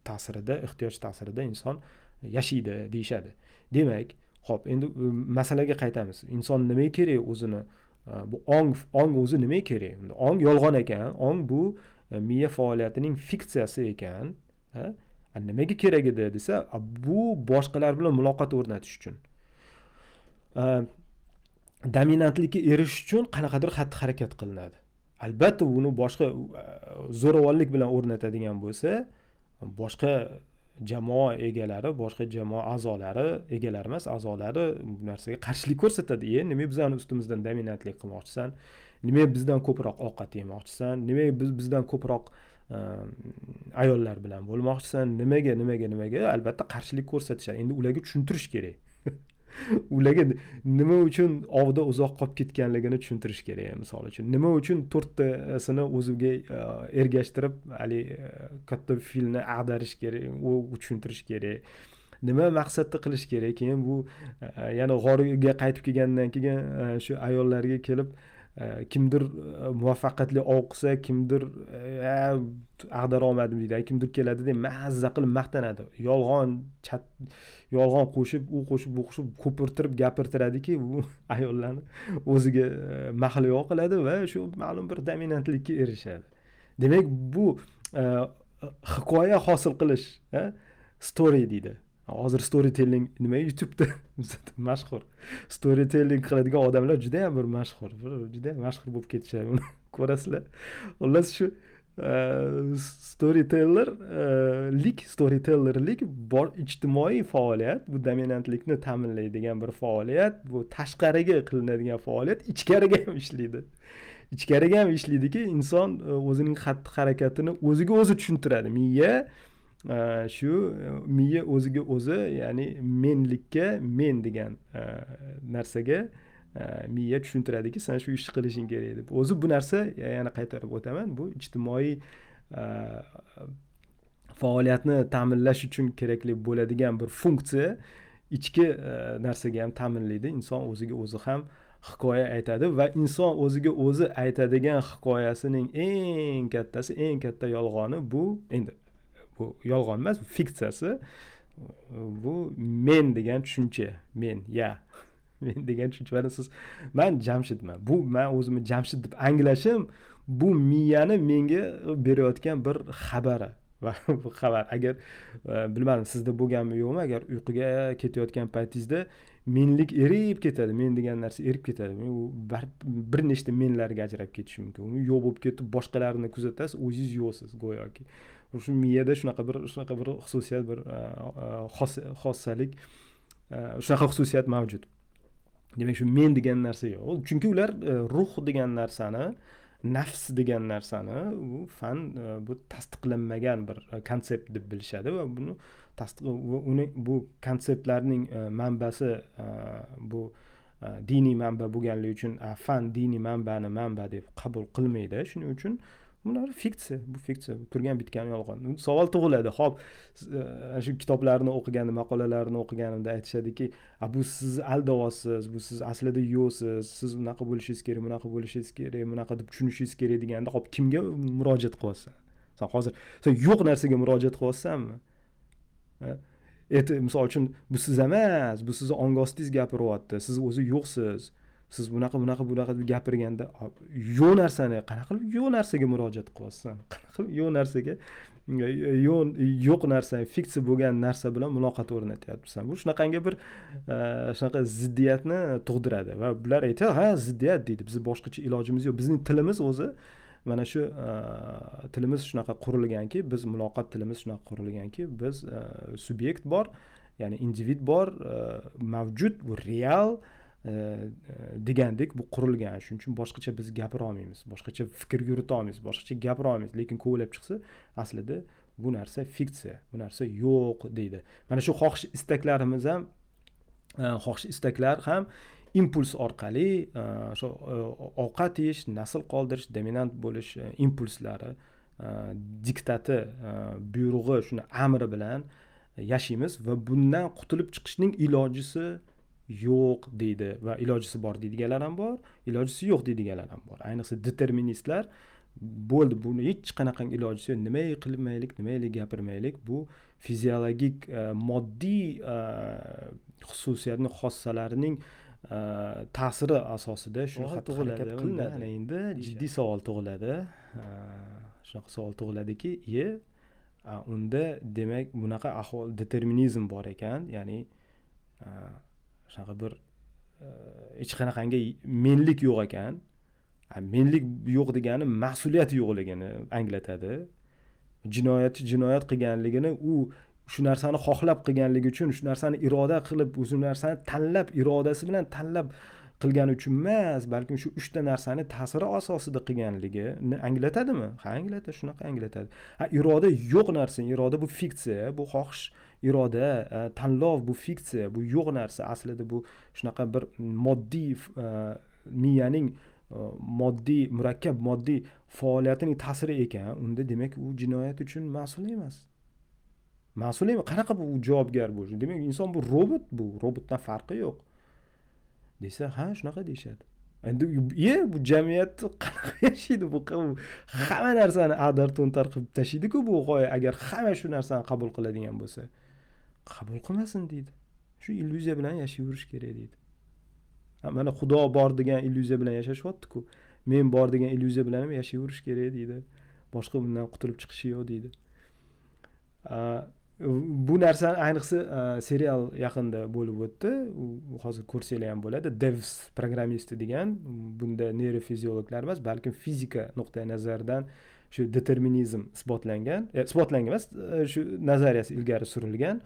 ta'sirida ehtiyoj ta'sirida inson yashaydi deyishadi. Demak ho'p endi masalaga qaytamiz. Inson nimaga kerak o'zini? Bu ong ong o'zi nimaga kerak? Ong yolg'on ekan ong bu miya faoliyatining fiksiyasi ekan nimaga kerak edi desa bu boshqalar bilan muloqot o'rnatish uchun. Э, dominantlikka erishish uchun qanaqadir xatti harakat qilinadi. Albatta uni boshqa zo'ravonlik bilan o'rnatadigan bo'lsa boshqa jamoa egalari boshqa jamoa a'zolari egalari emas a'zolari bu narsaga qarshilik ko'rsatadi. E nimaga bizani ustimizdan dominantlik qilmoqchisan? Nimaga bizdan ko'proq ovqat yemoqchisan? Nimaga biz bizdan ko'proq e, ayollar bilan bo'lmoqchisan? Nimaga nimaga nimaga? Albatta qarshilik ko'rsatishadi. Endi ularga tushuntirish kerak. (laughs) (laughs) ularga nima uchun ovda uzoq qolib ketganligini tushuntirish kerak misol uchun. Nima uchun to'rttasini o'ziga e, ergashtirib haligi e, katta filni ag'darish kerak u tushuntirish kerak. Nima maqsadda qilish kerak? Keyin bu e, yana g'orga qaytib kelgandan keyin shu ayollarga kelib kimdir muvaffaqiyatli ov qilsa kimdir ag'dara olmadim deydi kimdir keladida mazza qilib maqtanadi. Yolg'on chat yolg'on qo'shib u qo'shib bu qo'shib ko'pirtirib gapirtiradiki u (laughs) ayollarni o'ziga e, mahliyo qiladi va shu ma'lum bir dominantlikka erishadi. Demak bu e, hikoya hosil qilish e, story deydi. Hozir story telling nima youtubeda? (laughs) Mashhur. Story telling qiladigan odamlar judayam bir mashhur judayam mashhur bo'lib ketishadi uni (laughs) ko'rasizlar. Xullas shu Э, storytellerlik э, storytellerlik bor ijtimoiy faoliyat bu dominantlikni ta'minlaydigan bir faoliyat bu tashqariga qilinadigan faoliyat ichkariga ham ishlaydi. Ichkariga ham ishlaydiki inson e, o'zining xatti harakatini o'ziga o'zi tushuntiradi. Miya e, shu e, miya o'ziga o'zi ya'ni menlikka men degan narsaga miya tushuntiradiki san shu ishni qilishing kerak deb. O'zi bu narsa yana qaytarib o'taman. Bu ijtimoiy e, faoliyatni ta'minlash uchun kerakli bo'ladigan bir funksiya. Ichki e, narsaga ham ta'minlaydi. Inson o'ziga o'zi ham hikoya aytadi va inson o'ziga o'zi aytadigan hikoyasining eng kattasi eng katta yolg'oni bu endi bu yolg'on emas fiksiyasi. Bu men degan tushuncha. Men ya. yeah. (laughs) degan tushuncha siz man jamshidman. Bu man o'zimni jamshid deb anglashim bu miyani menga berayotgan bir xabari. (laughs) Va bu xabar agar e, bilmadim sizda bo'lganmi yo'qmi agar uyquga ketayotgan paytingizda menlik erib ketadi men degan narsa erib ketadi. U bir nechta menlarga ajrab ketishi mumkin. U yo'q bo'lib ketib boshqalarni kuzatasiz o'zingiz yo'qsiz go'yoki. Shu miyada shunaqa bir shunaqa bir xususiyat bir e, e, xossalik shunaqa xususiyat mavjud. Demak shu men degan narsa yo'q. Chunki ular e, ruh degan narsani nafs degan narsani u fan e, bu tasdiqlanmagan bir e, konsept deb bilishadi va buni tasdiq uni bu konseptlarning manbasi bu diniy manba bo'lganligi uchun fan diniy manbani manba deb qabul qilmaydi. Shuning uchun bular fiksiya bu fiksiya turgan bitgan yolg'on. Savol tug'iladi. Ho'p e, shu kitoblarni o'qiganim maqolalarni o'qiganimda aytishadiki bu sizni aldayapsiz bu siz aslida yo'qsiz siz unaqa bo'lishingiz kerak bunaqa bo'lishingiz kerak bunaqa deb tushunishingiz kerak deganda hop kimga murojaat qilyapsan san hozir san yo'q narsaga murojaat qilyapsanmi misol uchun bu siz emas bu sizni ongi ostingiz gapiryapti siz o'zi yo'qsiz. Siz bunaqa bunaqa bunaqa deb gapirganda yo'q narsani qanaqa qilib yo'q narsaga murojaat qilyapsan (laughs) qanaqa qilib yo'q narsaga yo'q yo'q narsa fiksiya bo'lgan narsa bilan muloqot o'rnatyapsan. Bu shunaqangi bir e, shunaqa ziddiyatni tug'diradi va bular aytadi ha ziddiyat deydi. Bizni boshqacha ilojimiz yo'q. Bizning tilimiz o'zi mana shu e, tilimiz shunaqa qurilganki biz muloqot tilimiz shunaqa qurilganki biz e, subyekt bor ya'ni individ bor mavjud bu real E, e, degandek bu qurilgan. Shuning uchun boshqacha biz gapira olmaymiz. Boshqacha fikr yurita olmaymiz. Boshqacha gapira olmaymiz. Lekin kovlab chiqsa aslida bu narsa fiksiya bu narsa yo'q deydi. Mana shu xohish istaklarimiz ham e, xohish istaklar ham impuls orqali shu o'sha ovqat yeyish nasl qoldirish dominant bo'lish impulslari diktati buyrug'i shuni amri bilan yashaymiz va bundan qutulib chiqishning ilojisi yo'q deydi va ilojisi bor deydiganlar ham bor ilojisi yo'q deydiganlar ham bor. Ayniqsa deterministlar bo'ldi buni hech qanaqangi ilojisi yo'q. Nima qilmaylik nimaylik gapirmaylik? Bu fiziologik e, moddiy e, xususiyatni xossalarining e, ta'siri asosida shu harakat qilinadi endi jiddiy savol tug'iladi. Shunaqa savol tug'iladiki iye unda demak bunaqa ahvol determinizm bor ekan. Ya'ni shunaqa bir e, hech qanaqangi menlik yo'q ekan. Menlik yo'q degani mas'uliyat yo'qligini anglatadi. Jinoyatchi jinoyat qilganligini u shu narsani xohlab qilganligi uchun shu narsani iroda qilib o'zi narsani tanlab irodasi bilan tanlab qilgani uchun emas balkim shu uchta narsani ta'siri asosida qilganligini anglatadimi? Ha anglatadi shunaqa anglatadi. Ha iroda yo'q narsa iroda bu fiksiya bu xohish iroda e, tanlov bu fiksiya bu yo'q narsa aslida bu shunaqa bir moddiy e, miyaning e, moddiy murakkab moddiy faoliyatining ta'siri ekan. Unda demak u jinoyat uchun mas'ul emas. Mas'ul emas. Qanaqa bu javobgar bo'lishi demak inson bu robot bu. Robotdan farqi yo'q. Desa ha shunaqa deyishadi. Endi e bu jamiyat qanaqa (laughs) yashaydi? Bu hamma narsani ag'dar to'ntar qilib tashlaydiku bu g'oya. Agar hamma shu narsani qabul qiladigan bo'lsa. Qabul qilmasin deydi. Shu illyuziya bilan yashayverish kerak deydi. Mana xudo bor degan illyuziya bilan yashashyaptiku. Men bor degan illyuziya bilan ham yashayverish kerak deydi. Boshqa bundan qutulib chiqishi yo'q deydi. Bu narsani ayniqsa serial yaqinda bo'lib o'tdi. U hozir ko'rsanglar ham bo'ladi. Devs programmisti degan bunda neyrofiziologlar emas balkim fizika nuqtai nazaridan shu determinizm isbotlangan e, isbotlangan emas e, shu nazariyasi ilgari surilgan.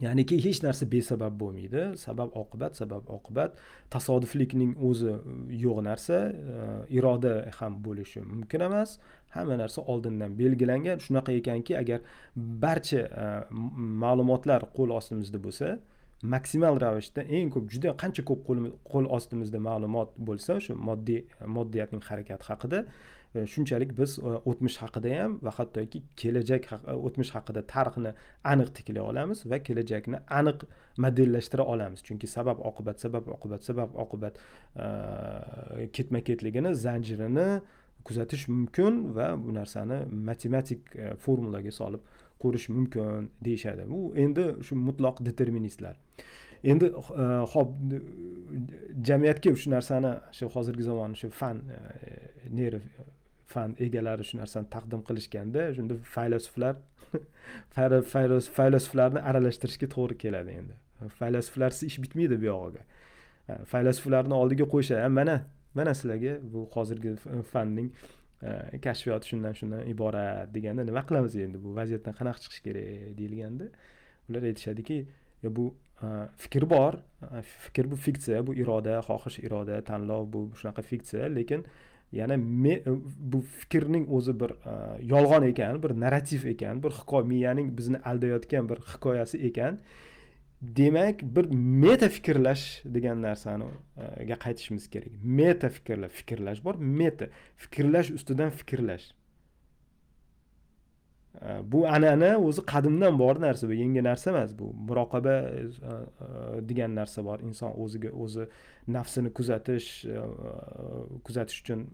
Ya'niki hech narsa besabab bo'lmaydi. Sabab oqibat sabab oqibat. Tasodiflikning o'zi e, yo'q narsa. E, iroda ham bo'lishi mumkin emas. Hamma narsa oldindan belgilangan. Shunaqa ekanki agar barcha e, ma'lumotlar qo'l ostimizda bo'lsa maksimal ravishda eng ko'p juda qancha ko'p qo'l ostimizda ma'lumot bo'lsa o'sha moddiy moddiyatning harakati haqida E, shunchalik biz e, o'tmish haqida ham va hattoki kelajak e, o'tmish haqida tarixni aniq tiklay olamiz va kelajakni aniq modellashtira olamiz. Chunki sabab oqibat sabab oqibat sabab oqibat ketma ketligini zanjirini kuzatish mumkin va bu narsani matematik formulaga solib ko'rish mumkin deyishadi. Bu endi shu mutloq deterministlar. Endi ho'p jamiyatga shu narsani shu hozirgi zamon shu fan neyro fan egalari shu narsani taqdim qilishganda shunda faylasuflar (laughs) faylasuflarni aralashtirishga to'g'ri keladi endi. Faylasuflarsiz ish bitmaydi bu yog'iga. Faylasuflarni oldiga qo'yishadi. Mana mana sizlarga bu hozirgi fanning kashfiyoti shundan shundan iborat deganda nima qilamiz endi? Bu vaziyatdan qanaqa chiqish kerak deyilganda ular aytishadiki bu fikr bor fikr bu fiksiya bu iroda xohish iroda tanlov bu shunaqa fiksiya lekin men e, bu fikrning o'zi bir e, yolg'on ekan bir narrativ ekan bir hikoya miyaning bizni aldayotgan bir hikoyasi ekan. Demak bir meta fikrlash degan narsani e, qaytishimiz kerak. Meta fikrlash fikrlash bor meta fikrlash ustidan fikrlash. Bu an'ana o'zi qadimdan bor narsa bu yangi narsa emas bu muroqaba degan narsa bor. İnson o'ziga o'zi nafsini kuzatish kuzatish uchun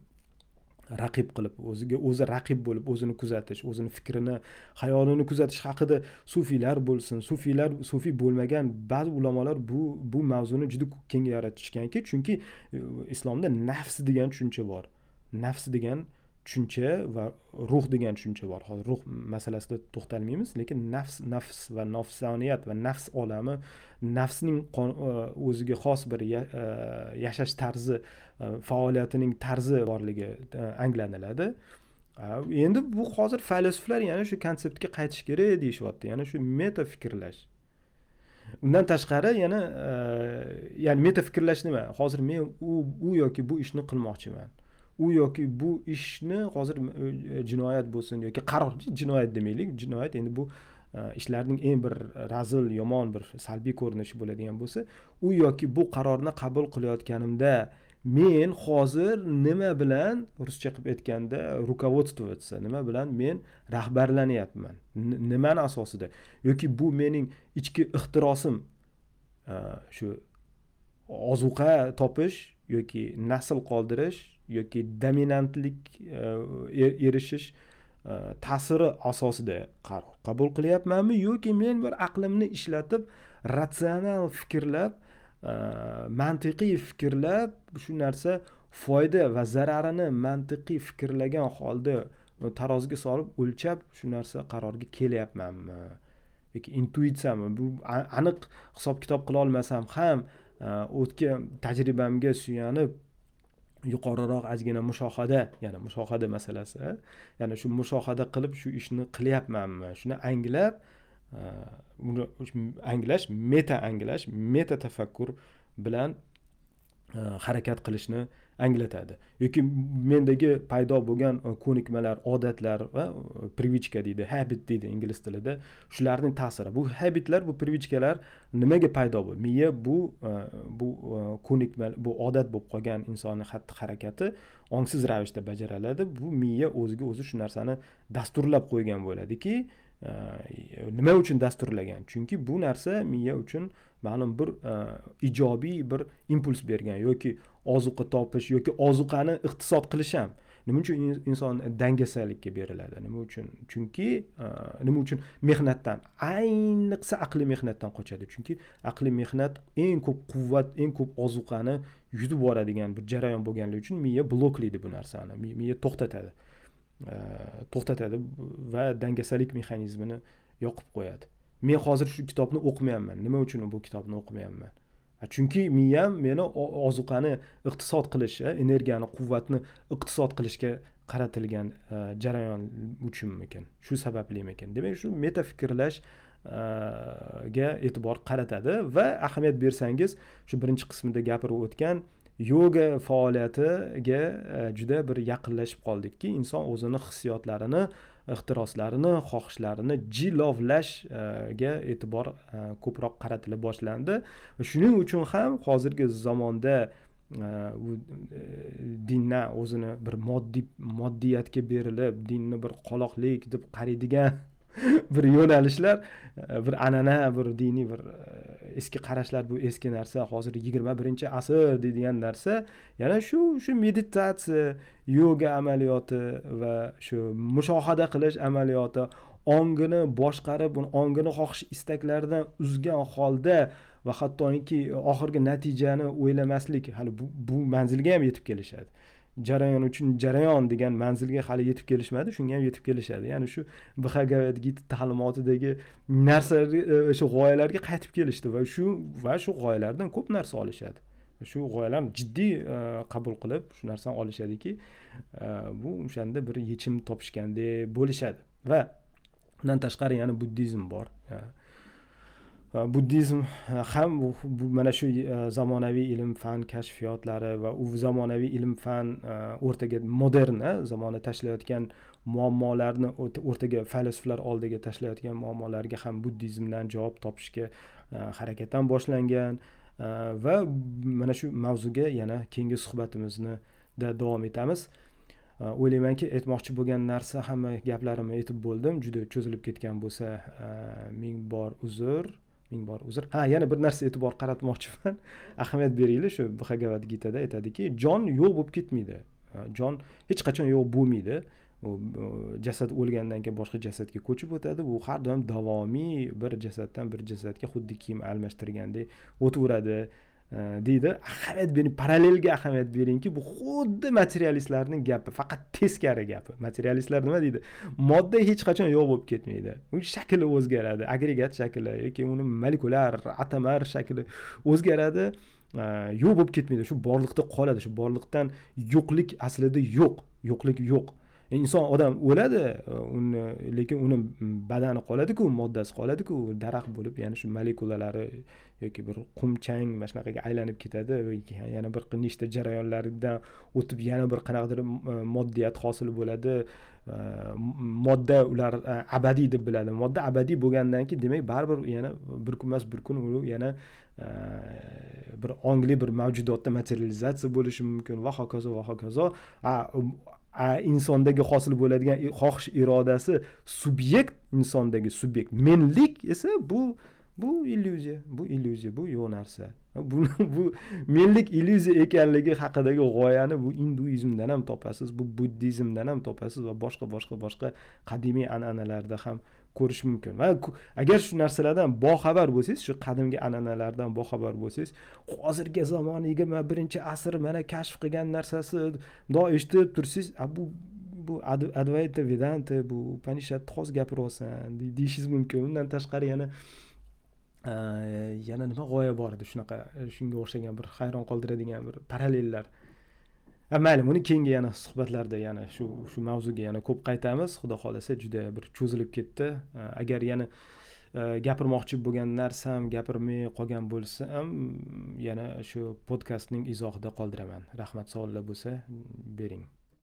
raqib qilib o'ziga o'zi raqib bo'lib o'zini kuzatish o'zini fikrini xayolini kuzatish haqida sufiylar bo'lsin. Sufiylar sufiy bo'lmagan ba'zi ulamolar bu bu mavzuni juda keng yaratishganki chunki e, islomda nafs degan tushuncha bor. Nafs degan tushuncha va ruh degan tushuncha bor. Hozir ruh masalasida to'xtalmaymiz lekin nafs nafs va nafsoniyat va nafs olami nafsning e, o'ziga xos bir e, yashash tarzi E, faoliyatining tarzi borligi e, anglaniladi. Endi bu hozir faylasuflar yana shu konseptga qaytish kerak deyishyapti. Yana shu meta fikrlash undan tashqari yana e, ya'ni meta fikrlash nima? Hozir men u u yoki bu ishni qilmoqchiman. U yoki bu ishni hozir e, jinoyat bo'lsin yoki qaror jinoyat demaylik. Jinoyat endi bu ishlarning eng bir razil yomon bir salbiy ko'rinishi bo'ladigan bo'lsa u yoki bu qarorni qabul qilayotganimda men hozir nima bilan ruscha qilib aytganda руководствоваться nima bilan men rahbarlanyapman. Nimani asosida? Yoki bu mening ichki ixtirosim shu ozuqa topish yoki nasl qoldirish yoki dominantlik e, er-, erishish ta'siri asosida qaror qabul qilyapmanmi? Yoki men bir aqlimni ishlatib ratsional fikrlab Э, mantiqiy fikrlab shu narsa foyda va zararini mantiqiy fikrlagan holda taroziga solib o'lchab shu narsa qarorga kelyapmanmi? Yoki intuitsiyami? Bu aniq hisob kitob qilolmasam ham e, o'tgan tajribamga suyanib yuqoriroq ozgina mushohada yana mushohada masalasi ya'ni shu mushohada qilib shu ishni qilyapmanmi? Shuni anglab buni anglash meta anglash meta tafakkur bilan e, harakat qilishni anglatadi. Yoki mendagi paydo bo'lgan e, ko'nikmalar odatlar va e, привычка deydi habit deydi ingliz tilida. Shularning ta'siri. Bu habitlar bu привычкалар nimaga paydo bo'ldi? Miya bu bu ko'nikma bu odat bo'lib qolgan insonni xatti harakati ongsiz ravishda bajariladi bu miya o'ziga o'zi shu narsani dasturlab qo'ygan bo'ladiki Э, nima uchun dasturlagan? Chunki bu narsa miya uchun ma'lum bir e, ijobiy bir impuls bergan yoki ozuqa topish yoki ozuqani iqtisod qilish ham. Nima uchun inson dangasalikka beriladi? Nima uchun? Chunki e, nima uchun? Mehnatdan. Ayniqsa aqliy mehnatdan qochadi. Chunki aqliy mehnat eng ko'p quvvat eng ko'p ozuqani yutib yuboradigan bir jarayon bo'lganligi uchun miya bloklaydi bu narsani. Miya to'xtatadi. Э, to'xtatadi va dangasalik mexanizmini yoqib qo'yadi. Men hozir shu kitobni o'qimayapman. Nima uchun bu kitobni o'qimayapman? Chunki miyam meni ozuqani iqtisod qilish energiyani quvvatni iqtisod qilishga qaratilgan jarayon uchunmikin? Shu sabablimikin demak shu meta fikrlash ga e'tibor qaratadi va ahamiyat bersangiz shu birinchi qismida gapirib o'tgan yoga faoliyatiga e, juda bir yaqinlashib qoldikki inson o'zini hissiyotlarini ehtiroslarini xohishlarini jilovlashga e'tibor e, ko'proq qaratila boshlandi. Shuning uchun ham hozirgi zamonda e, u dindan o'zini bir moddiy moddiyatga berilib dinni bir qoloqlik deb qaraydigan (laughs) bir yo'nalishlar e, bir an'ana bir diniy bir e, eski qarashlar bu eski narsa hozir yigirma birinchi asr deydigan narsa yana shu shu meditatsiya yoga amaliyoti va shu mushohada qilish amaliyoti ongini boshqarib uni ongini xohish istaklaridan uzgan holda va hattoki oxirgi natijani o'ylamaslik hali bu, bu manzilga ham yetib kelishadi. Jarayon uchun jarayon degan manzilga hali yetib kelishmadi. Shunga ham yetib kelishadi. Ya'ni shu bhagavad ta'limotidagi narsalar o'sha e, g'oyalarga qaytib kelishdi va shu va shu g'oyalardan ko'p narsa olishadi. Shu g'oyalarni jiddiy e, qabul qilib shu narsani olishadiki e, bu o'shanda bir yechim topishgandek bo'lishadi. Va undan tashqari yana buddizm bor. Buddizm ham bu mana shu zamonaviy ilm fan kashfiyotlari va u zamonaviy ilm fan o'rtaga moderni zamona tashlayotgan muammolarni o'rtaga faylasuflar oldiga tashlayotgan muammolarga ham buddizmdan javob topishga harakatdan boshlangan va mana shu mavzuga yana keyingi suhbatimizda davom etamiz o'ylaymanki aytmoqchi bo'lgan narsa hamma gaplarimni aytib bo'ldim juda cho'zilib ketgan bo'lsa ming bor uzr ming bor uzr. Ha yana bir narsa e'tibor qaratmoqchiman. (laughs) Ahamiyat beringlar shu bhagavad gitada aytadiki jon yo'q bo'lib ketmaydi. Jon hech qachon yo'q bo'lmaydi. U jasad o'lgandan keyin boshqa jasadga ko'chib o'tadi. Bu har doim davomiy bir jasaddan bir jasadga xuddi kiyim almashtirgandek o'taveradi deydi. Ahamiyat bering parallelga ahamiyat beringki bu xuddi materialistlarning gapi faqat teskari gapi materialistlar nima deydi? Modda hech qachon yo'q bo'lib ketmaydi u shakli o'zgaradi agregat shakli yoki uni molekulyar atomar shakli o'zgaradi yo'q bo'lib ketmaydi shu borliqda qoladi. Shu borliqdan yo'qlik aslida yo'q yo'qlik yo'q inson odam o'ladi e, uni lekin uni badani qoladiku moddasi qoladiku daraxt bo'lib yana shu molekulalari yoki bir qumchang mana shunaqaga aylanib ketadi yana bir nechta jarayonlardan o'tib yana bir qanaqadir e, moddiyat hosil bo'ladi. E, modda ular abadiy deb biladi. Modda abadiy bo'lgandan keyin demak baribir yana bir kun emas bir kun u yana bir ongli bir mavjudotda materializatsiya bo'lishi mumkin va hokazo va hokazo. Insondagi hosil bo'ladigan xohish irodasi subyekt insondagi subyekt. Menlik esa bu bu illyuziya bu illyuziya bu yo'q narsa. Bu bu menlik illyuziya ekanligi haqidagi g'oyani bu induizmdan ham topasiz bu buddizmdan ham topasiz va boshqa boshqa boshqa qadimiy an'analarda ham ko'rish mumkin. Va agar shu narsalardan boxabar bo'lsangiz shu qadimgi an'analardan boxabar bo'lsangiz hozirgi zamon yigirma birinchi asr mana kashf qilgan narsasi mundoq eshitib tursangiz bu bu advaita vedanta bu upanishadni xos gapiryapsan deyishingiz mumkin. Undan tashqari yana yana nima g'oya bor edi shunaqa shunga o'xshagan bir hayron qoldiradigan bir parallellar. Mayli buni keyingi yana suhbatlarda yana shu shu mavzuga yana ko'p qaytamiz. Xudo xohlasa juda bir cho'zilib ketdi. Agar yana e, gapirmoqchi bo'lgan narsam gapirmay qolgan bo'lsam yana shu podkastning izohida qoldiraman. Rahmat savollar bo'lsa bering.